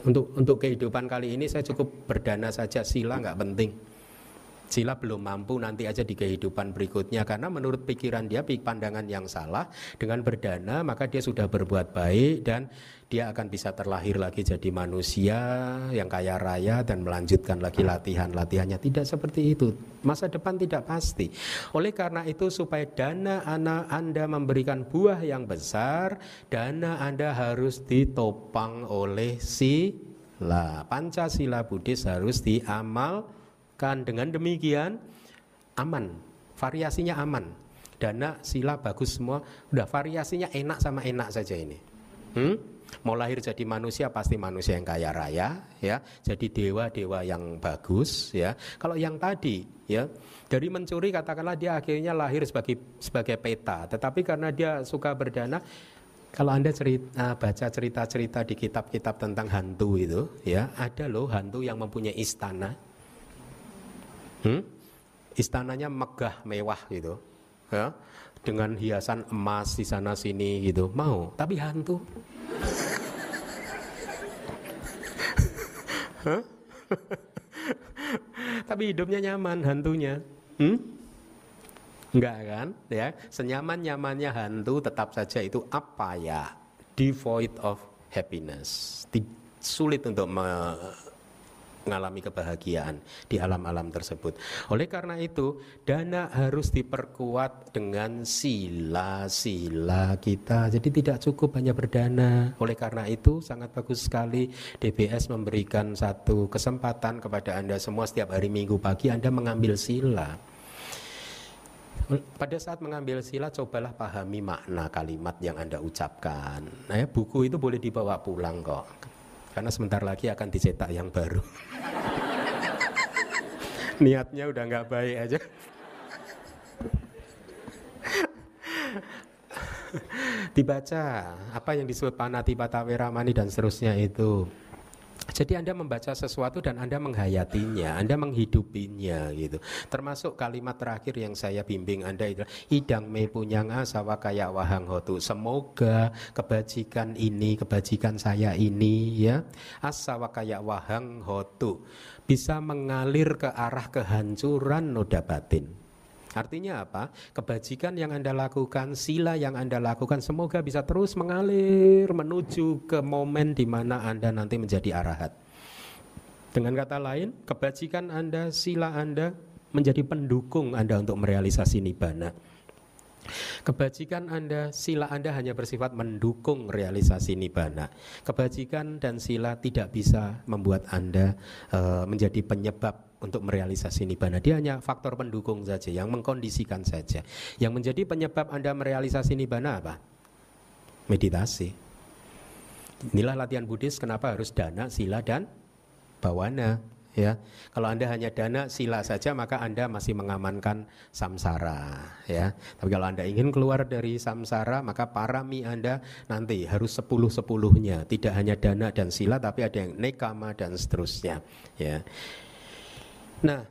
untuk untuk kehidupan kali ini saya cukup berdana saja sila nggak penting. Sila belum mampu nanti aja di kehidupan berikutnya karena menurut pikiran dia pandangan yang salah dengan berdana maka dia sudah berbuat baik dan dia akan bisa terlahir lagi jadi manusia yang kaya raya dan melanjutkan lagi latihan-latihannya. Tidak seperti itu. Masa depan tidak pasti. Oleh karena itu supaya dana anak Anda memberikan buah yang besar dana Anda harus ditopang oleh sila. Pancasila Buddhis harus diamal Kan dengan demikian aman, variasinya aman. Dana, sila bagus semua, udah variasinya enak sama enak saja ini. Hmm? Mau lahir jadi manusia pasti manusia yang kaya raya, ya. Jadi dewa-dewa yang bagus, ya. Kalau yang tadi, ya, dari mencuri katakanlah dia akhirnya lahir sebagai sebagai peta, tetapi karena dia suka berdana, kalau anda cerita, baca cerita-cerita di kitab-kitab tentang hantu itu, ya, ada loh hantu yang mempunyai istana. Hmm? Istananya megah mewah gitu, ya, dengan hiasan emas di sana sini gitu, mau, tapi hantu. Tapi hidupnya nyaman hantunya. Hmm? Enggak kan? Ya, senyaman-nyamannya hantu tetap saja itu apa ya? Devoid of happiness. Sulit untuk mengalami kebahagiaan di alam-alam tersebut. Oleh karena itu, dana harus diperkuat dengan sila-sila kita. Jadi tidak cukup hanya berdana. Oleh karena itu, sangat bagus sekali DBS memberikan satu kesempatan kepada Anda semua setiap hari Minggu pagi Anda mengambil sila. Pada saat mengambil sila, cobalah pahami makna kalimat yang Anda ucapkan. Nah, ya, buku itu boleh dibawa pulang kok karena sebentar lagi akan dicetak yang baru. Niatnya udah nggak baik aja. Dibaca apa yang disebut panati mani dan seterusnya itu. Jadi Anda membaca sesuatu dan Anda menghayatinya, Anda menghidupinya gitu. Termasuk kalimat terakhir yang saya bimbing Anda itu idang me punyang asawa kaya wahang hotu. Semoga kebajikan ini, kebajikan saya ini ya, asawa kaya wahang hotu bisa mengalir ke arah kehancuran noda batin. Artinya apa? Kebajikan yang Anda lakukan, sila yang Anda lakukan semoga bisa terus mengalir menuju ke momen di mana Anda nanti menjadi arahat. Dengan kata lain, kebajikan Anda, sila Anda menjadi pendukung Anda untuk merealisasi nibbana. Kebajikan Anda, sila Anda hanya bersifat mendukung realisasi nibbana. Kebajikan dan sila tidak bisa membuat Anda uh, menjadi penyebab untuk merealisasi nibbana. Dia hanya faktor pendukung saja, yang mengkondisikan saja. Yang menjadi penyebab Anda merealisasi nibbana apa? Meditasi. Inilah latihan Buddhis kenapa harus dana, sila dan bawana ya. Kalau Anda hanya dana sila saja maka Anda masih mengamankan samsara ya. Tapi kalau Anda ingin keluar dari samsara maka parami Anda nanti harus sepuluh-sepuluhnya, tidak hanya dana dan sila tapi ada yang nekama dan seterusnya ya. Nah,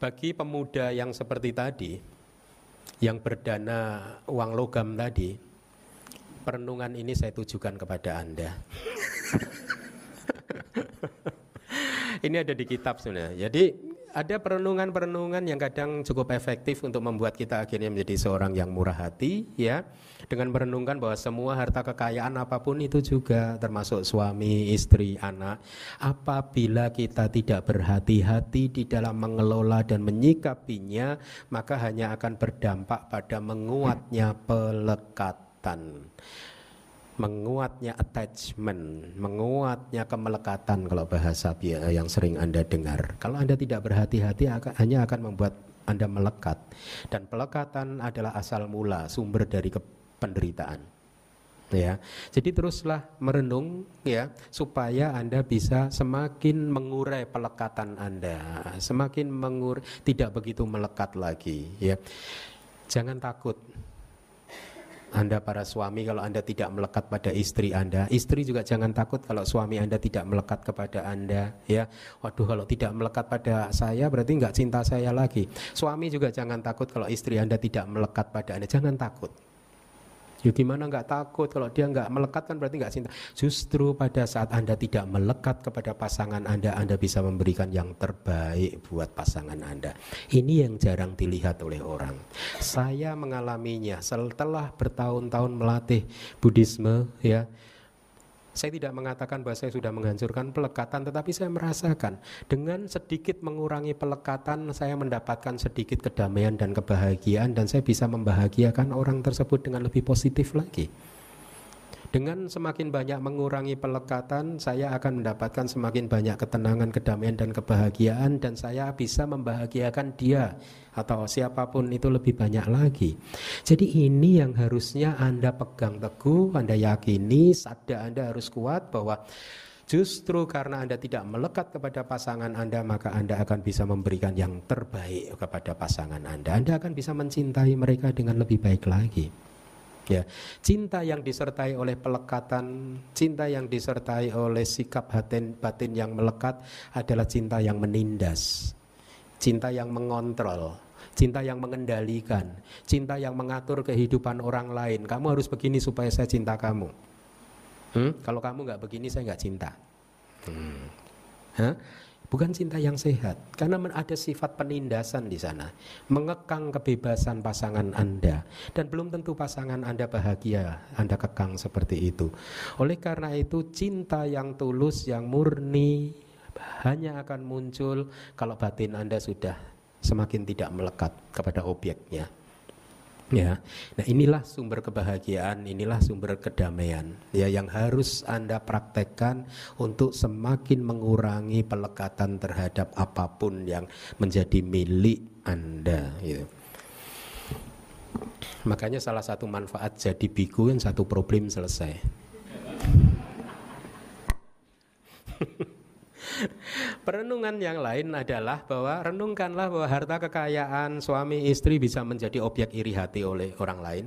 bagi pemuda yang seperti tadi yang berdana uang logam tadi, perenungan ini saya tujukan kepada Anda. ini ada di kitab sebenarnya. Jadi ada perenungan-perenungan yang kadang cukup efektif untuk membuat kita akhirnya menjadi seorang yang murah hati ya dengan merenungkan bahwa semua harta kekayaan apa pun itu juga termasuk suami, istri, anak apabila kita tidak berhati-hati di dalam mengelola dan menyikapinya maka hanya akan berdampak pada menguatnya pelekatan menguatnya attachment, menguatnya kemelekatan kalau bahasa yang sering Anda dengar. Kalau Anda tidak berhati-hati hanya akan membuat Anda melekat. Dan pelekatan adalah asal mula, sumber dari penderitaan. Ya. Jadi teruslah merenung ya supaya Anda bisa semakin mengurai pelekatan Anda, semakin mengur tidak begitu melekat lagi ya. Jangan takut anda para suami kalau Anda tidak melekat pada istri Anda, istri juga jangan takut kalau suami Anda tidak melekat kepada Anda, ya. Waduh kalau tidak melekat pada saya berarti nggak cinta saya lagi. Suami juga jangan takut kalau istri Anda tidak melekat pada Anda, jangan takut. Ya gimana nggak takut kalau dia nggak melekat kan berarti nggak cinta. Justru pada saat anda tidak melekat kepada pasangan anda, anda bisa memberikan yang terbaik buat pasangan anda. Ini yang jarang dilihat oleh orang. Saya mengalaminya setelah bertahun-tahun melatih Buddhisme ya saya tidak mengatakan bahwa saya sudah menghancurkan pelekatan, tetapi saya merasakan dengan sedikit mengurangi pelekatan, saya mendapatkan sedikit kedamaian dan kebahagiaan, dan saya bisa membahagiakan orang tersebut dengan lebih positif lagi. Dengan semakin banyak mengurangi pelekatan, saya akan mendapatkan semakin banyak ketenangan, kedamaian, dan kebahagiaan, dan saya bisa membahagiakan dia atau siapa pun itu lebih banyak lagi. Jadi ini yang harusnya Anda pegang teguh, Anda yakini, sadar Anda harus kuat bahwa Justru karena Anda tidak melekat kepada pasangan Anda, maka Anda akan bisa memberikan yang terbaik kepada pasangan Anda. Anda akan bisa mencintai mereka dengan lebih baik lagi. Ya, cinta yang disertai oleh pelekatan, cinta yang disertai oleh sikap batin, batin yang melekat adalah cinta yang menindas, cinta yang mengontrol, cinta yang mengendalikan, cinta yang mengatur kehidupan orang lain. Kamu harus begini supaya saya cinta kamu. Hmm? Kalau kamu nggak begini saya nggak cinta. Hmm. Hah? Bukan cinta yang sehat, karena ada sifat penindasan di sana, mengekang kebebasan pasangan Anda, dan belum tentu pasangan Anda bahagia, Anda kekang seperti itu. Oleh karena itu, cinta yang tulus, yang murni, hanya akan muncul kalau batin Anda sudah semakin tidak melekat kepada objeknya. Ya, nah inilah sumber kebahagiaan, inilah sumber kedamaian. Ya, yang harus anda praktekkan untuk semakin mengurangi pelekatan terhadap apa pun yang menjadi milik anda. Gitu. Makanya salah satu manfaat jadi biku yang satu problem selesai. Perenungan yang lain adalah bahwa renungkanlah bahwa harta kekayaan suami istri bisa menjadi objek iri hati oleh orang lain,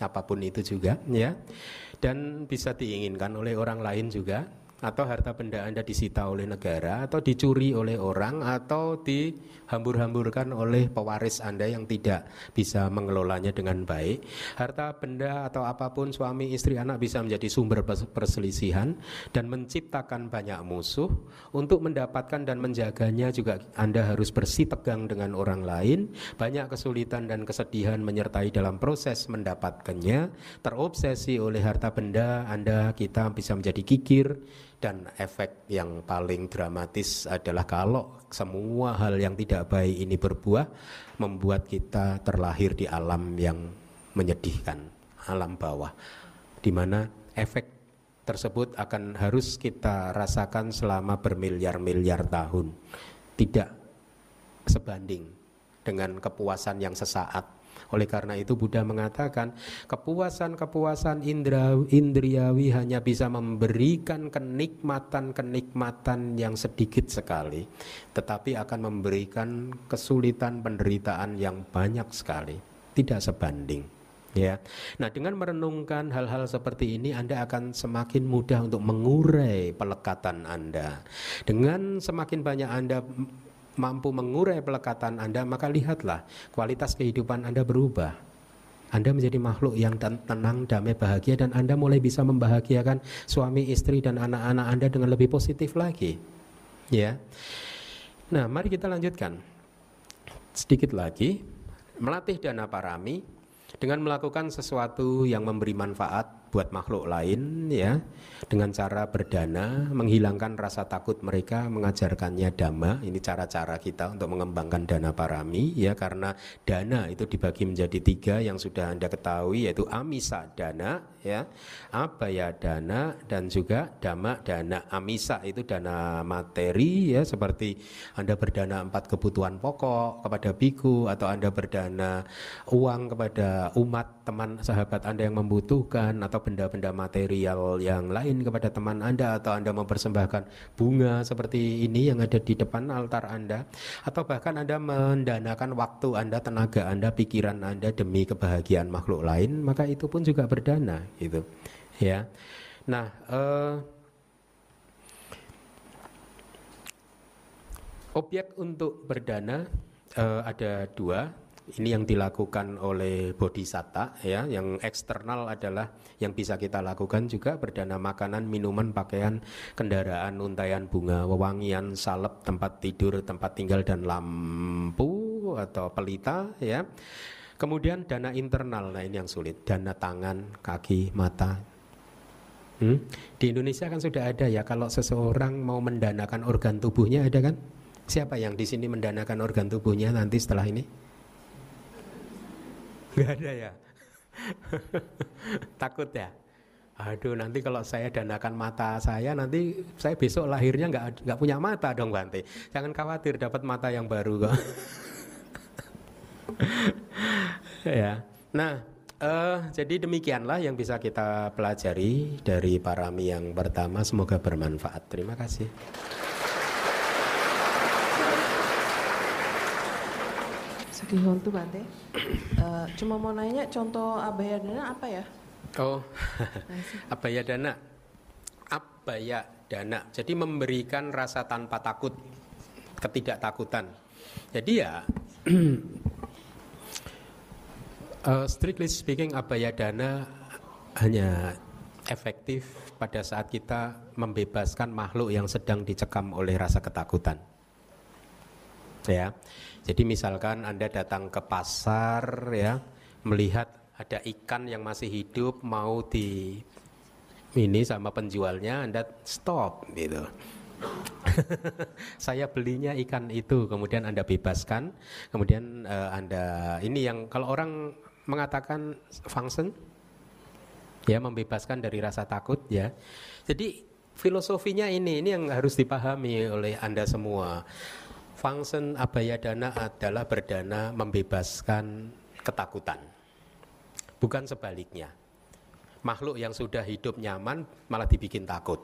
apa pun itu juga, ya, dan bisa diinginkan oleh orang lain juga atau harta benda Anda disita oleh negara atau dicuri oleh orang atau dihambur-hamburkan oleh pewaris Anda yang tidak bisa mengelolanya dengan baik. Harta benda atau apa pun suami istri anak bisa menjadi sumber perselisihan dan menciptakan banyak musuh. Untuk mendapatkan dan menjaganya juga Anda harus bersih tegang dengan orang lain. Banyak kesulitan dan kesedihan menyertai dalam proses mendapatkannya. Terobsesi oleh harta benda Anda kita bisa menjadi kikir dan efek yang paling dramatis adalah kalau semua hal yang tidak baik ini berbuah membuat kita terlahir di alam yang menyedihkan, alam bawah di mana efek tersebut akan harus kita rasakan selama bermiliar-miliar tahun. Tidak sebanding dengan kepuasan yang sesaat oleh karena itu Buddha mengatakan kepuasan-kepuasan indra, indriawi hanya bisa memberikan kenikmatan-kenikmatan yang sedikit sekali, tetapi akan memberikan kesulitan penderitaan yang banyak sekali, tidak sebanding. Ya. Nah, dengan merenungkan hal-hal seperti ini Anda akan semakin mudah untuk mengurai pelekatan Anda. Dengan semakin banyak Anda mampu mengurai pelekatan Anda, maka lihatlah kualitas kehidupan Anda berubah. Anda menjadi makhluk yang tenang, damai, bahagia dan Anda mulai bisa membahagiakan suami, istri dan anak-anak Anda dengan lebih positif lagi. Ya. Nah, mari kita lanjutkan. Sedikit lagi melatih dana parami dengan melakukan sesuatu yang memberi manfaat buat makhluk lain ya dengan cara berdana menghilangkan rasa takut mereka mengajarkannya dhamma. Ini cara-cara kita untuk mengembangkan dana parami ya karena dana itu dibagi menjadi tiga yang sudah anda ketahui yaitu amisa dana ya abaya dana dan juga dhamma dana. Amisa itu dana materi ya seperti anda berdana empat kebutuhan pokok kepada biku atau anda berdana uang kepada umat teman sahabat anda yang membutuhkan atau benda-benda material yang lain kepada teman Anda atau Anda mempersembahkan bunga seperti ini yang ada di depan altar Anda atau bahkan Anda mendanakan waktu Anda, tenaga Anda, pikiran Anda demi kebahagiaan makhluk lain, maka itu pun juga berdana gitu. Ya. Nah, eh, objek untuk berdana eh, ada dua ini yang dilakukan oleh bodhisatta ya. Yang eksternal adalah yang bisa kita lakukan juga berdana makanan minuman pakaian kendaraan untayan bunga wewangian salep tempat tidur tempat tinggal dan lampu atau pelita ya. Kemudian dana internal nah ini yang sulit. Dana tangan kaki mata. Hmm? di Indonesia kan sudah ada ya kalau seseorang mau mendanakan organ tubuhnya ada kan? Siapa yang di sini mendanakan organ tubuhnya nanti setelah ini Gak ada ya? Takut ya? Aduh nanti kalau saya danakan mata saya nanti saya besok lahirnya nggak nggak punya mata dong Bante. Jangan khawatir dapat mata yang baru kok. ya. Nah, uh, jadi demikianlah yang bisa kita pelajari dari parami yang pertama. Semoga bermanfaat. Terima kasih. Sekihontu Bante. Uh, cuma mau nanya contoh abayadana apa ya? Oh, abaya dana. Abaya dana. Jadi memberikan rasa tanpa takut, ketidaktakutan. Jadi ya, uh, strictly speaking, abaya dana hanya efektif pada saat kita membebaskan makhluk yang sedang dicekam oleh rasa ketakutan. Ya, jadi misalkan Anda datang ke pasar ya, melihat ada ikan yang masih hidup mau di ini sama penjualnya Anda stop gitu. saya belinya ikan itu kemudian Anda bebaskan kemudian uh, Anda ini yang kalau orang mengatakan function ya membebaskan dari rasa takut ya. Jadi filosofinya ini ini yang harus dipahami oleh Anda semua. Function abaya dana adalah berdana membebaskan ketakutan bukan sebaliknya. Makhluk yang sudah hidup nyaman malah dibikin takut.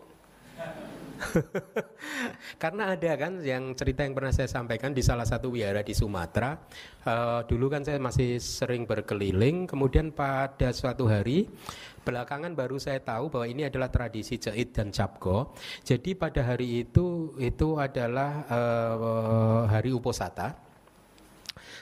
Karena ada kan yang cerita yang pernah saya sampaikan di salah satu wihara di Sumatera. Uh, dulu kan saya masih sering berkeliling. Kemudian pada suatu hari belakangan baru saya tahu bahwa ini adalah tradisi jahit dan capko. Jadi pada hari itu itu adalah uh, hari uposata.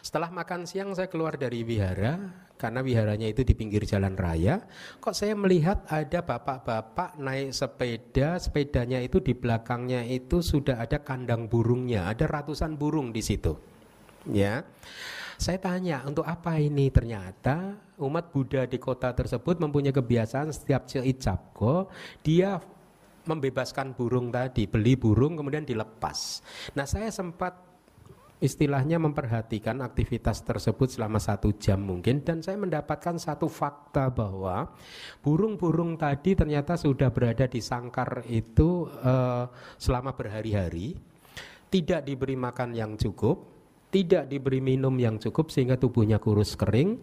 Setelah makan siang saya keluar dari wihara, karena wiharanya itu di pinggir jalan raya. Kok saya melihat ada bapak-bapak naik sepeda, sepedanya itu di belakangnya itu sudah ada kandang burungnya, ada ratusan burung di situ. Ya. Saya tanya, untuk apa ini? Ternyata umat Buddha di kota tersebut mempunyai kebiasaan setiap capko, dia membebaskan burung tadi, beli burung kemudian dilepas. Nah saya sempat istilahnya memperhatikan aktivitas tersebut selama satu jam mungkin. Dan saya mendapatkan satu fakta bahwa burung-burung tadi ternyata sudah berada di sangkar itu uh, selama berhari-hari. Tidak diberi makan yang cukup tidak diberi minum yang cukup sehingga tubuhnya kurus kering.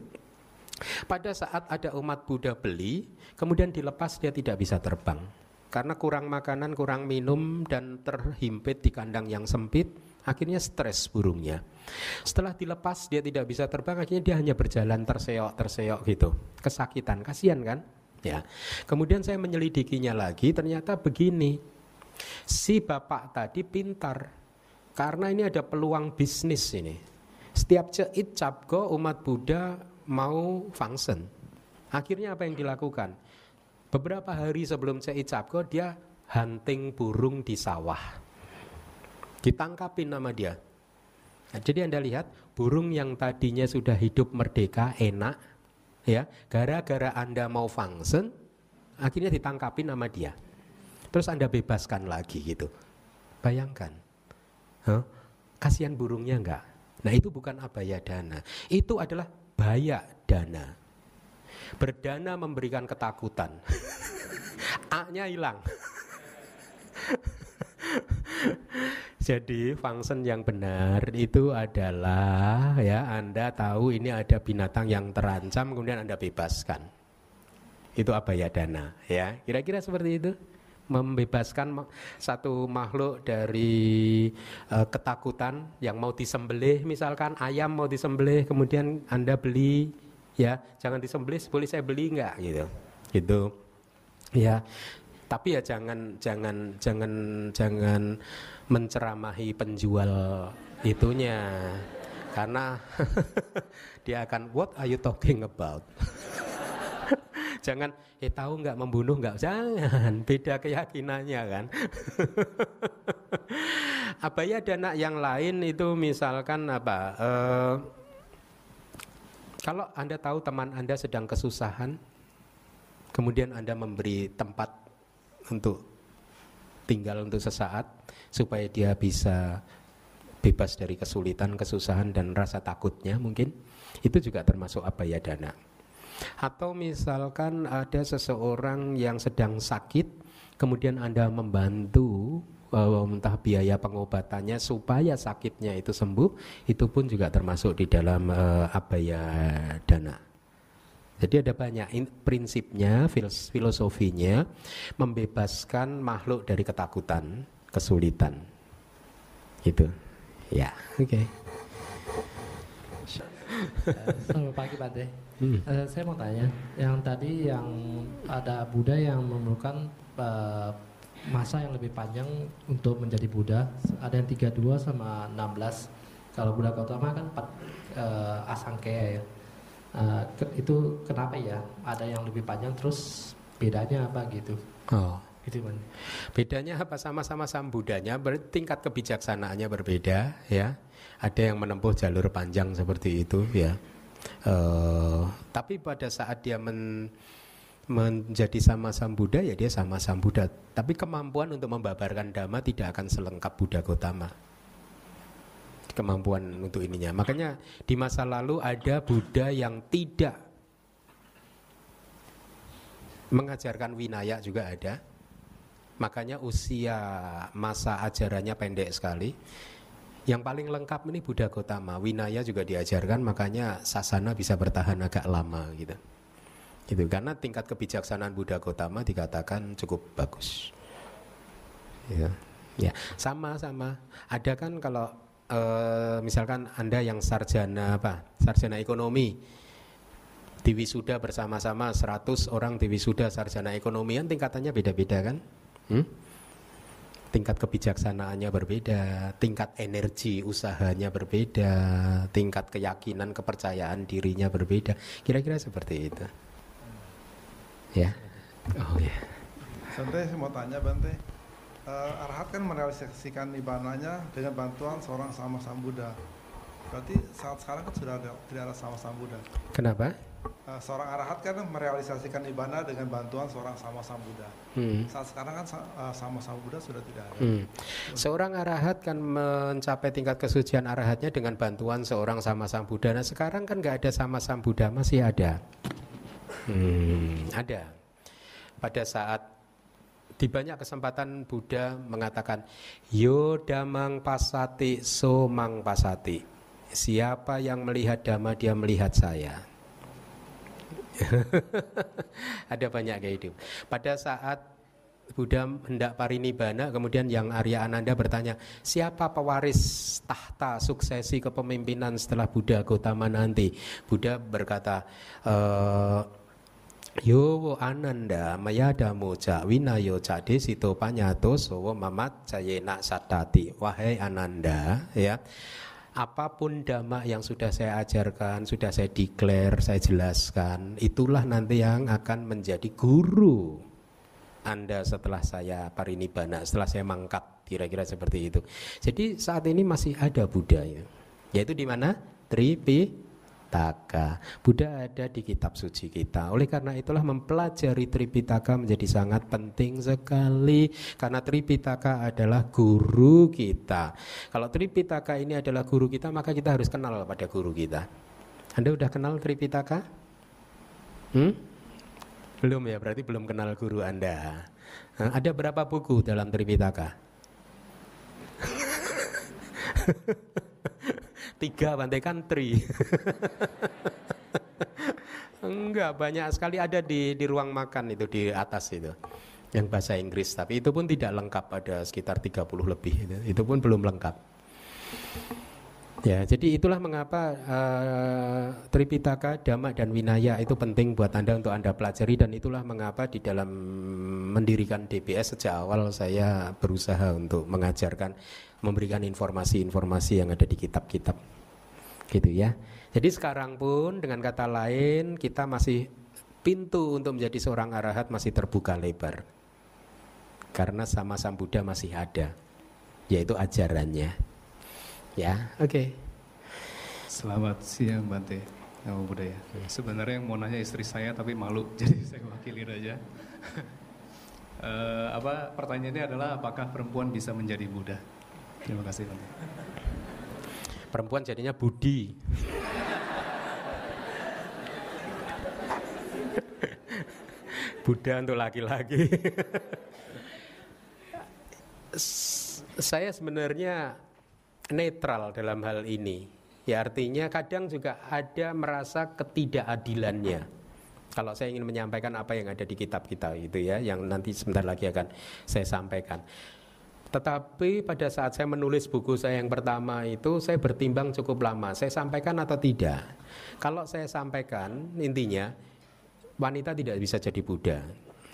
Pada saat ada umat Buddha beli kemudian dilepas dia tidak bisa terbang. Karena kurang makanan, kurang minum dan terhimpit di kandang yang sempit Akhirnya stres burungnya. Setelah dilepas dia tidak bisa terbang, akhirnya dia hanya berjalan terseok terseok gitu. Kesakitan, kasihan kan? Ya. Kemudian saya menyelidikinya lagi, ternyata begini. Si bapak tadi pintar karena ini ada peluang bisnis ini. Setiap ceit capgo umat Buddha mau function. Akhirnya apa yang dilakukan? Beberapa hari sebelum ceit capgo dia hunting burung di sawah ditangkapin nama dia. Nah, jadi Anda lihat burung yang tadinya sudah hidup merdeka, enak, ya, gara-gara Anda mau function, akhirnya ditangkapin nama dia. Terus Anda bebaskan lagi gitu. Bayangkan. Huh? Kasihan burungnya enggak? Nah, itu bukan abaya dana. Itu adalah baya dana. Berdana memberikan ketakutan. A-nya hilang. Jadi function yang benar itu adalah ya Anda tahu ini ada binatang yang terancam kemudian Anda bebaskan. Itu apa ya dana ya. Kira-kira seperti itu membebaskan satu makhluk dari uh, ketakutan yang mau disembelih misalkan ayam mau disembelih kemudian Anda beli ya jangan disembelih boleh saya beli enggak gitu. Gitu. Ya. Tapi ya jangan jangan jangan jangan menceramahi penjual itunya. Karena dia akan what are you talking about? Jangan eh tahu nggak membunuh nggak? Jangan beda keyakinannya kan. Apa ya dana yang lain itu misalkan apa uh, kalau anda tahu teman anda sedang kesusahan kemudian anda memberi tempat untuk tinggal untuk sesaat supaya dia bisa bebas dari kesulitan, kesusahan dan rasa takutnya mungkin itu juga termasuk apa ya dana. Atau misalkan ada seseorang yang sedang sakit, kemudian Anda membantu entah biaya pengobatannya supaya sakitnya itu sembuh, itu pun juga termasuk di dalam uh, abaya dana. Jadi ada banyak in, prinsipnya, filosofinya membebaskan makhluk dari ketakutan, kesulitan. Gitu. Ya, oke. Okay. Selamat pagi Pak Teh. Hmm. Uh, saya mau tanya, yang tadi yang ada Buddha yang memerlukan uh, masa yang lebih panjang untuk menjadi Buddha, ada yang 32 sama 16. Kalau Buddha Gautama kan 4 uh, eh, asangkaya ya. Uh, ke, itu kenapa ya? Ada yang lebih panjang terus bedanya apa gitu? Oh. Gitu. Bedanya apa sama-sama sang Budanya, tingkat kebijaksanaannya berbeda ya. Ada yang menempuh jalur panjang seperti itu ya. Uh, tapi pada saat dia men, menjadi sama sang Buddha ya dia sama sang Buddha. Tapi kemampuan untuk membabarkan dhamma tidak akan selengkap Buddha Gotama. Kemampuan untuk ininya. Makanya di masa lalu ada Buddha yang tidak mengajarkan winaya juga ada Makanya usia masa ajarannya pendek sekali. Yang paling lengkap ini Buddha Gotama. Winaya juga diajarkan, makanya sasana bisa bertahan agak lama gitu. Gitu karena tingkat kebijaksanaan Buddha Gotama dikatakan cukup bagus. Ya. Ya, sama-sama. Ada kan kalau e, misalkan Anda yang sarjana apa? Sarjana ekonomi di wisuda bersama-sama 100 orang wisuda sarjana ekonomi kan tingkatannya beda-beda kan? Hmm? Tingkat kebijaksanaannya berbeda, tingkat energi usahanya berbeda, tingkat keyakinan kepercayaan dirinya berbeda. Kira-kira seperti itu. Ya. Oh ya. Santai saya mau tanya Bante. Uh, Arhat kan merealisasikan ibadahnya dengan bantuan seorang sama Sang Buddha. Berarti saat sekarang kan sudah ada, tidak ada sama Sang Buddha. Kenapa? uh, seorang arahat kan merealisasikan ibadah dengan bantuan seorang sama sang Buddha. Hmm. Saat sekarang kan uh, sama sang Buddha sudah tidak ada. Hmm. Seorang arahat kan mencapai tingkat kesucian arahatnya dengan bantuan seorang sama sang Buddha. Nah sekarang kan nggak ada sama sang Buddha masih ada. Hmm, ada. Pada saat di banyak kesempatan Buddha mengatakan yo damang pasati so mang pasati siapa yang melihat dhamma dia melihat saya Ada banyak kayak itu. Pada saat Buddha hendak parinibbana, kemudian yang Arya Ananda bertanya, siapa pewaris tahta suksesi kepemimpinan setelah Buddha Gotama nanti? Buddha berkata, e, Yo Ananda mayada moja winayo cade sito panyato sowo mamat cayena satati. Wahai Ananda, ya apa pun dhamma yang sudah saya ajarkan, sudah saya declare, saya jelaskan, itulah nanti yang akan menjadi guru Anda setelah saya parinibbana, setelah saya mangkat, kira-kira seperti itu. Jadi saat ini masih ada Buddha ya. Yaitu di mana? Tripi Tripitaka. Buddha ada di kitab suci kita. Oleh karena itulah mempelajari Tripitaka menjadi sangat penting sekali karena Tripitaka adalah guru kita. Kalau Tripitaka ini adalah guru kita, maka kita harus kenal pada guru kita. Anda udah kenal Tripitaka? Hmm? Belum ya, berarti belum kenal guru Anda. Nah, ada berapa buku dalam Tripitaka? tiga bantai country. Enggak, banyak sekali ada di di ruang makan itu di atas itu. Yang bahasa Inggris, tapi itu pun tidak lengkap ada sekitar 30 lebih itu. Itu pun belum lengkap. Ya, jadi itulah mengapa uh, Tripitaka, Dhamma dan Winaya itu penting buat Anda untuk Anda pelajari dan itulah mengapa di dalam mendirikan DBS sejak awal saya berusaha untuk mengajarkan memberikan informasi-informasi yang ada di kitab-kitab gitu ya. Jadi sekarang pun dengan kata lain kita masih pintu untuk menjadi seorang arahat masih terbuka lebar. Karena sama Sang Buddha masih ada, yaitu ajarannya. Ya, oke. Okay. Selamat siang Bante. Nama budaya. Sebenarnya yang mau nanya istri saya tapi malu, jadi saya wakili aja. uh, apa pertanyaannya adalah apakah perempuan bisa menjadi Buddha? Terima kasih Bante. Perempuan jadinya Budi. Buddha untuk laki-laki. Saya sebenarnya netral dalam hal ini. Ya artinya kadang juga ada merasa ketidakadilannya. Kalau saya ingin menyampaikan apa yang ada di kitab kita itu ya, yang nanti sebentar lagi akan saya sampaikan. Tetapi pada saat saya menulis buku saya yang pertama itu saya bertimbang cukup lama. Saya sampaikan atau tidak? Kalau saya sampaikan intinya wanita tidak bisa jadi Buddha.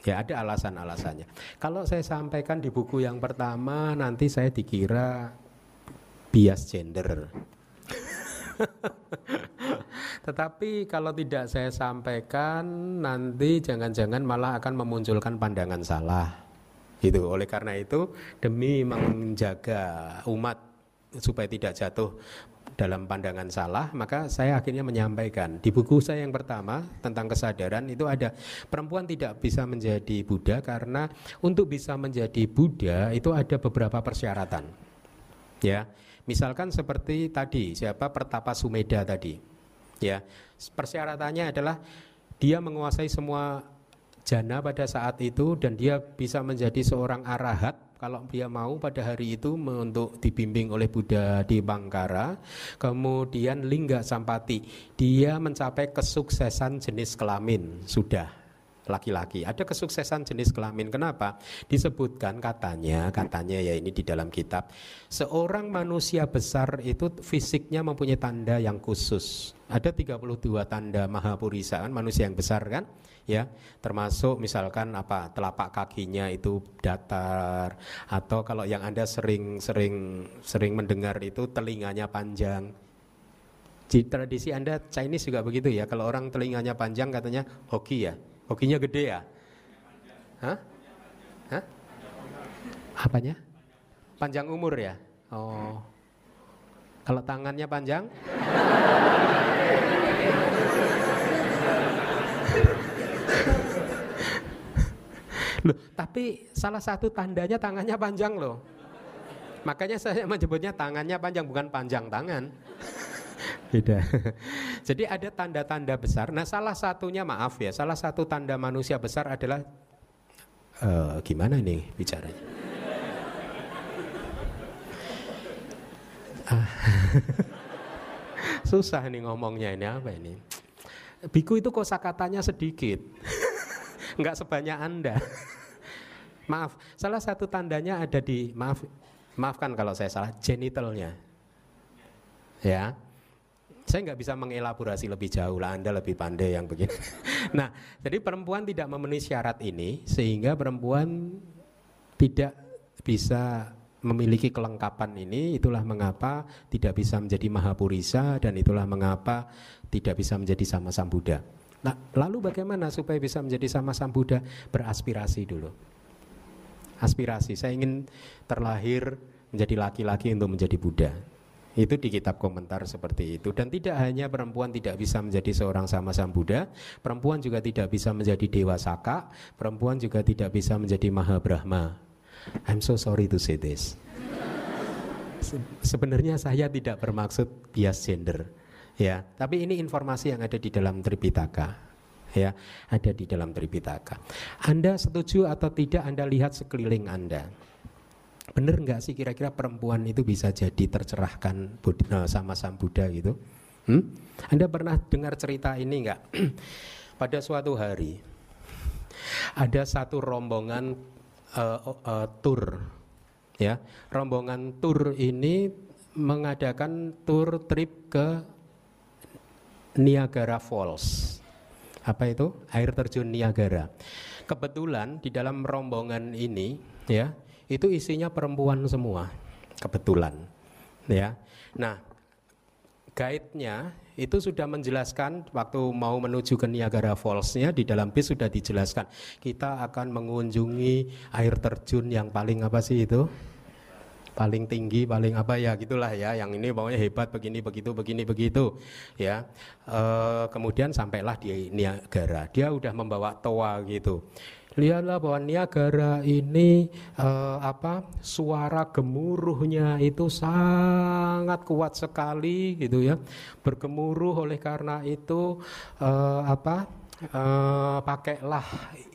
Ya ada alasan-alasannya. Kalau saya sampaikan di buku yang pertama nanti saya dikira bias gender. Tetapi kalau tidak saya sampaikan nanti jangan-jangan malah akan memunculkan pandangan salah. Itu oleh karena itu demi menjaga umat supaya tidak jatuh dalam pandangan salah, maka saya akhirnya menyampaikan di buku saya yang pertama tentang kesadaran itu ada perempuan tidak bisa menjadi Buddha karena untuk bisa menjadi Buddha itu ada beberapa persyaratan. Ya, Misalkan seperti tadi, siapa Pertapa Sumeda tadi. Ya, persyaratannya adalah dia menguasai semua jana pada saat itu dan dia bisa menjadi seorang arahat. Kalau dia mau pada hari itu untuk dibimbing oleh Buddha di Bangkara kemudian lingga sampati dia mencapai kesuksesan jenis kelamin. Sudah laki-laki. Ada kesuksesan jenis kelamin. Kenapa? Disebutkan katanya, katanya ya ini di dalam kitab, seorang manusia besar itu fisiknya mempunyai tanda yang khusus. Ada 32 tanda Mahapurisa kan manusia yang besar kan? Ya, termasuk misalkan apa telapak kakinya itu datar atau kalau yang Anda sering-sering sering mendengar itu telinganya panjang. Di tradisi Anda Chinese juga begitu ya. Kalau orang telinganya panjang katanya hoki ya Hokinya gede ya? Hah? Hah? Apanya? Panjang umur ya? Oh. Kalau tangannya panjang? loh, tapi salah satu tandanya tangannya panjang loh. Makanya saya menyebutnya tangannya panjang bukan panjang tangan. Beda. Jadi ada tanda-tanda besar. Nah, salah satunya maaf ya, salah satu tanda manusia besar adalah uh, gimana nih bicaranya? Ah. Susah nih ngomongnya ini apa ini? Biku itu kosakatanya sedikit. Enggak sebanyak Anda. maaf, salah satu tandanya ada di maaf maafkan kalau saya salah genitalnya. Ya. Saya nggak bisa mengelaborasi lebih jauh lah, Anda lebih pandai yang begini. nah, jadi perempuan tidak memenuhi syarat ini sehingga perempuan tidak bisa memiliki kelengkapan ini itulah mengapa tidak bisa menjadi mahapurisa dan itulah mengapa tidak bisa menjadi sama sang Buddha. Nah, lalu bagaimana supaya bisa menjadi sama sang Buddha? Beraspirasi dulu. Aspirasi, saya ingin terlahir menjadi laki-laki untuk menjadi Buddha. Itu di kitab komentar seperti itu. Dan tidak hanya perempuan tidak bisa menjadi seorang sama Sang Buddha, perempuan juga tidak bisa menjadi Dewa Saka, perempuan juga tidak bisa menjadi Maha Brahma. I'm so sorry to say this. sebenarnya saya tidak bermaksud bias gender, ya. Tapi ini informasi yang ada di dalam Tripitaka, ya, ada di dalam Tripitaka. Anda setuju atau tidak Anda lihat sekeliling Anda. Bener nggak sih kira-kira perempuan itu bisa jadi tercerahkan eh, sama sang Buddha gitu? Hmm? Anda pernah dengar cerita ini nggak? Pada suatu hari ada satu rombongan uh, uh, tour, ya. Rombongan tour ini mengadakan tour trip ke Niagara Falls. Apa itu? Air terjun Niagara. Kebetulan di dalam rombongan ini, ya, itu isinya perempuan semua. Kebetulan. Ya. Nah guide-nya itu sudah menjelaskan waktu mau menuju ke Niagara Falls-nya di dalam bis sudah dijelaskan. Kita akan mengunjungi air terjun yang paling apa sih itu? Paling tinggi paling apa ya gitulah ya. Yang ini pokoknya hebat begini begitu begini begitu ya. E, kemudian sampailah di Niagara. Dia udah membawa toa gitu lihatlah bahwa Niagara ini uh, apa suara gemuruhnya itu sangat kuat sekali gitu ya bergemuruh oleh karena itu uh, apa uh, pakailah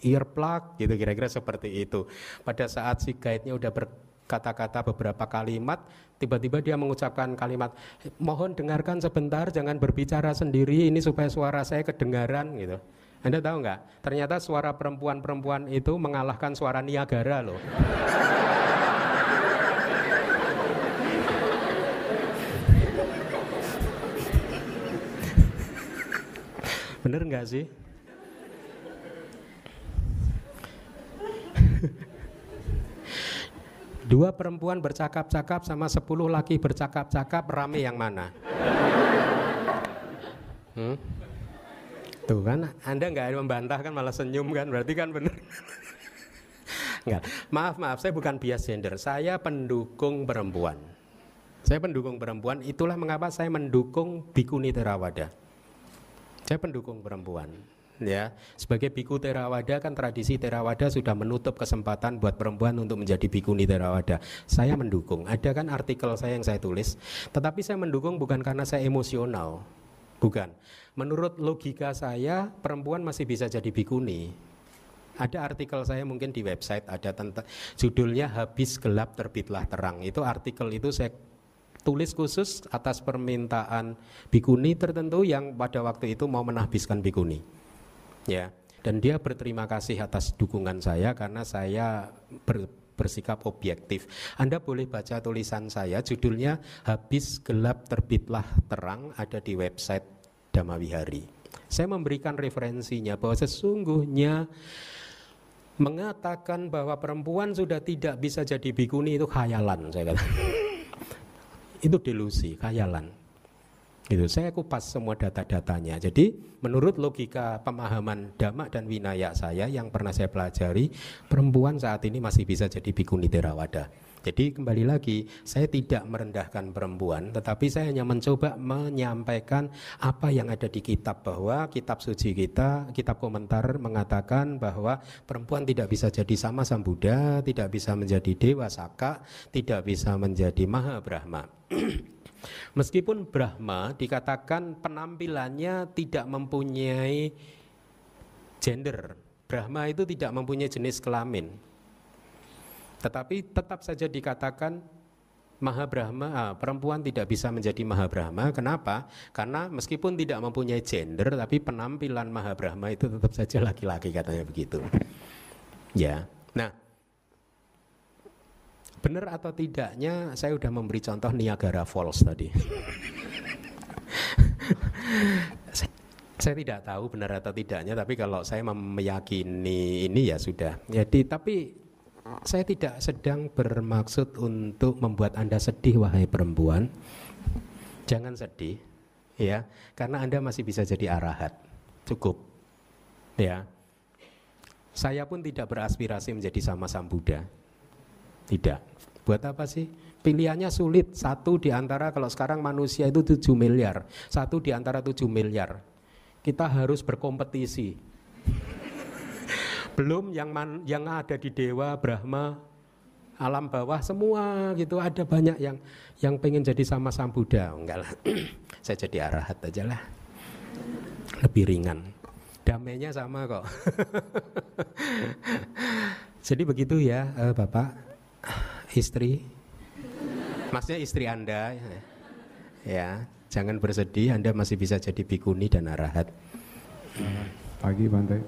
earplug gitu kira-kira seperti itu. Pada saat si guide-nya udah berkata-kata beberapa kalimat, tiba-tiba dia mengucapkan kalimat, mohon dengarkan sebentar, jangan berbicara sendiri, ini supaya suara saya kedengaran gitu. Anda tahu nggak? Ternyata suara perempuan-perempuan itu mengalahkan suara Niagara loh. Bener nggak sih? Dua perempuan bercakap-cakap sama sepuluh laki bercakap-cakap rame yang mana? Hmm? Tuh kan, Anda nggak membantah kan malah senyum kan, berarti kan benar. Enggak. Maaf, maaf, saya bukan bias gender. Saya pendukung perempuan. Saya pendukung perempuan, itulah mengapa saya mendukung Bikuni Terawada. Saya pendukung perempuan ya sebagai biku terawada kan tradisi terawada sudah menutup kesempatan buat perempuan untuk menjadi bikuni terawada saya mendukung ada kan artikel saya yang saya tulis tetapi saya mendukung bukan karena saya emosional bukan. Menurut logika saya perempuan masih bisa jadi bikuni. Ada artikel saya mungkin di website ada tentang judulnya habis gelap terbitlah terang. Itu artikel itu saya tulis khusus atas permintaan bikuni tertentu yang pada waktu itu mau menahbiskan bikuni. Ya. Dan dia berterima kasih atas dukungan saya karena saya ber, bersikap objektif. Anda boleh baca tulisan saya, judulnya Habis Gelap Terbitlah Terang, ada di website Damawihari. Saya memberikan referensinya bahwa sesungguhnya mengatakan bahwa perempuan sudah tidak bisa jadi bikuni itu khayalan, saya kata. itu delusi, khayalan. Gitu. Saya kupas semua data-datanya. Jadi menurut logika pemahaman dhamma dan winaya saya yang pernah saya pelajari, perempuan saat ini masih bisa jadi bikuni terawada. Jadi kembali lagi, saya tidak merendahkan perempuan, tetapi saya hanya mencoba menyampaikan apa yang ada di kitab bahwa kitab suci kita, kitab komentar mengatakan bahwa perempuan tidak bisa jadi sama sang Buddha, tidak bisa menjadi dewa saka, tidak bisa menjadi maha Brahma. Meskipun Brahma dikatakan penampilannya tidak mempunyai gender, Brahma itu tidak mempunyai jenis kelamin. Tetapi tetap saja dikatakan Maha Brahma, ah, perempuan tidak bisa menjadi Maha Brahma. Kenapa? Karena meskipun tidak mempunyai gender, tapi penampilan Maha Brahma itu tetap saja laki-laki katanya begitu. Ya, nah Benar atau tidaknya saya sudah memberi contoh Niagara Falls tadi. saya, saya tidak tahu benar atau tidaknya, tapi kalau saya meyakini ini ya sudah. Jadi tapi saya tidak sedang bermaksud untuk membuat Anda sedih wahai perempuan. Jangan sedih ya, karena Anda masih bisa jadi arahat. Cukup. Ya. Saya pun tidak beraspirasi menjadi sama Sang Buddha. Tidak. Buat apa sih? Pilihannya sulit. Satu di antara kalau sekarang manusia itu 7 miliar. Satu di antara 7 miliar. Kita harus berkompetisi. Belum yang man, yang ada di dewa, Brahma, alam bawah semua gitu ada banyak yang yang pengen jadi sama Sang Buddha. Enggak lah. Saya jadi arahat aja lah. Lebih ringan. Damainya sama kok. jadi begitu ya, uh, Bapak istri. Maksudnya istri anda ya. Jangan bersedih anda masih bisa jadi bikuni dan arahat. Pagi Bante.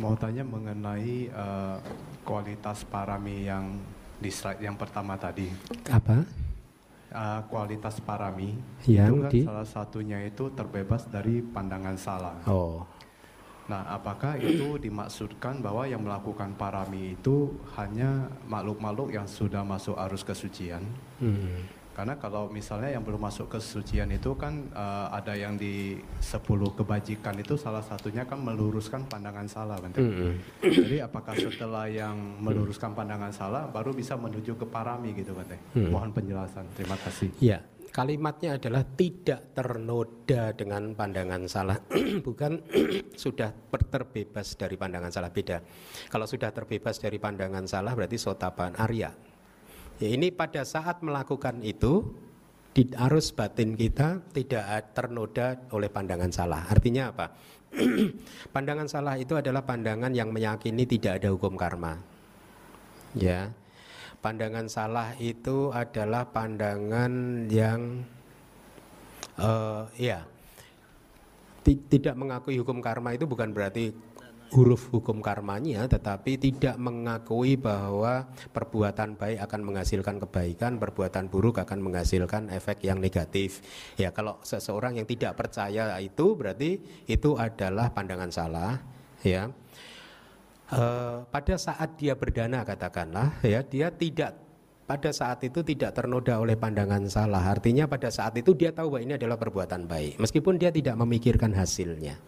Mau tanya mengenai uh, kualitas parami yang di slide yang pertama tadi. Apa? Uh, kualitas parami yang itu kan di... salah satunya itu terbebas dari pandangan salah. Oh Nah, apakah itu dimaksudkan bahwa yang melakukan parami itu hanya makhluk-makhluk yang sudah masuk arus kesucian? Hmm. Karena kalau misalnya yang belum masuk kesucian itu kan uh, ada yang di 10 kebajikan itu salah satunya kan meluruskan pandangan salah, kan? Hmm. Jadi apakah setelah yang meluruskan pandangan salah baru bisa menuju ke parami gitu, Bante? Hmm. Mohon penjelasan. Terima kasih. Ya. Kalimatnya adalah tidak ternoda dengan pandangan salah, bukan sudah terbebas dari pandangan salah beda. Kalau sudah terbebas dari pandangan salah berarti sotapan Arya. Ya ini pada saat melakukan itu di arus batin kita tidak ternoda oleh pandangan salah. Artinya apa? pandangan salah itu adalah pandangan yang meyakini tidak ada hukum karma. Ya. Pandangan salah itu adalah pandangan yang uh, ya tidak mengakui hukum karma itu bukan berarti huruf hukum karmanya tetapi tidak mengakui bahwa perbuatan baik akan menghasilkan kebaikan, perbuatan buruk akan menghasilkan efek yang negatif. Ya, kalau seseorang yang tidak percaya itu berarti itu adalah pandangan salah, ya. E, pada saat dia berdana katakanlah ya, dia tidak pada saat itu tidak ternoda oleh pandangan salah. Artinya pada saat itu dia tahu bahwa ini adalah perbuatan baik. Meskipun dia tidak memikirkan hasilnya.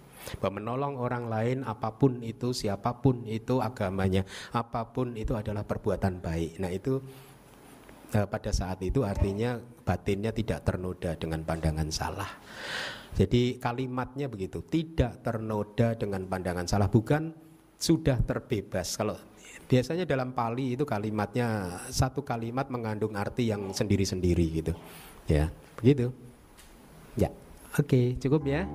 Bahwa menolong orang lain apa pun itu siapa pun itu agamanya apa pun itu adalah perbuatan baik. Nah itu eh, pada saat itu artinya batinnya tidak ternoda dengan pandangan salah. Jadi kalimatnya begitu tidak ternoda dengan pandangan salah. Bukan sudah terbebas. Kalau biasanya dalam Pali itu kalimatnya satu kalimat mengandung arti yang sendiri-sendiri gitu. Ya begitu? Ya oke cukup ya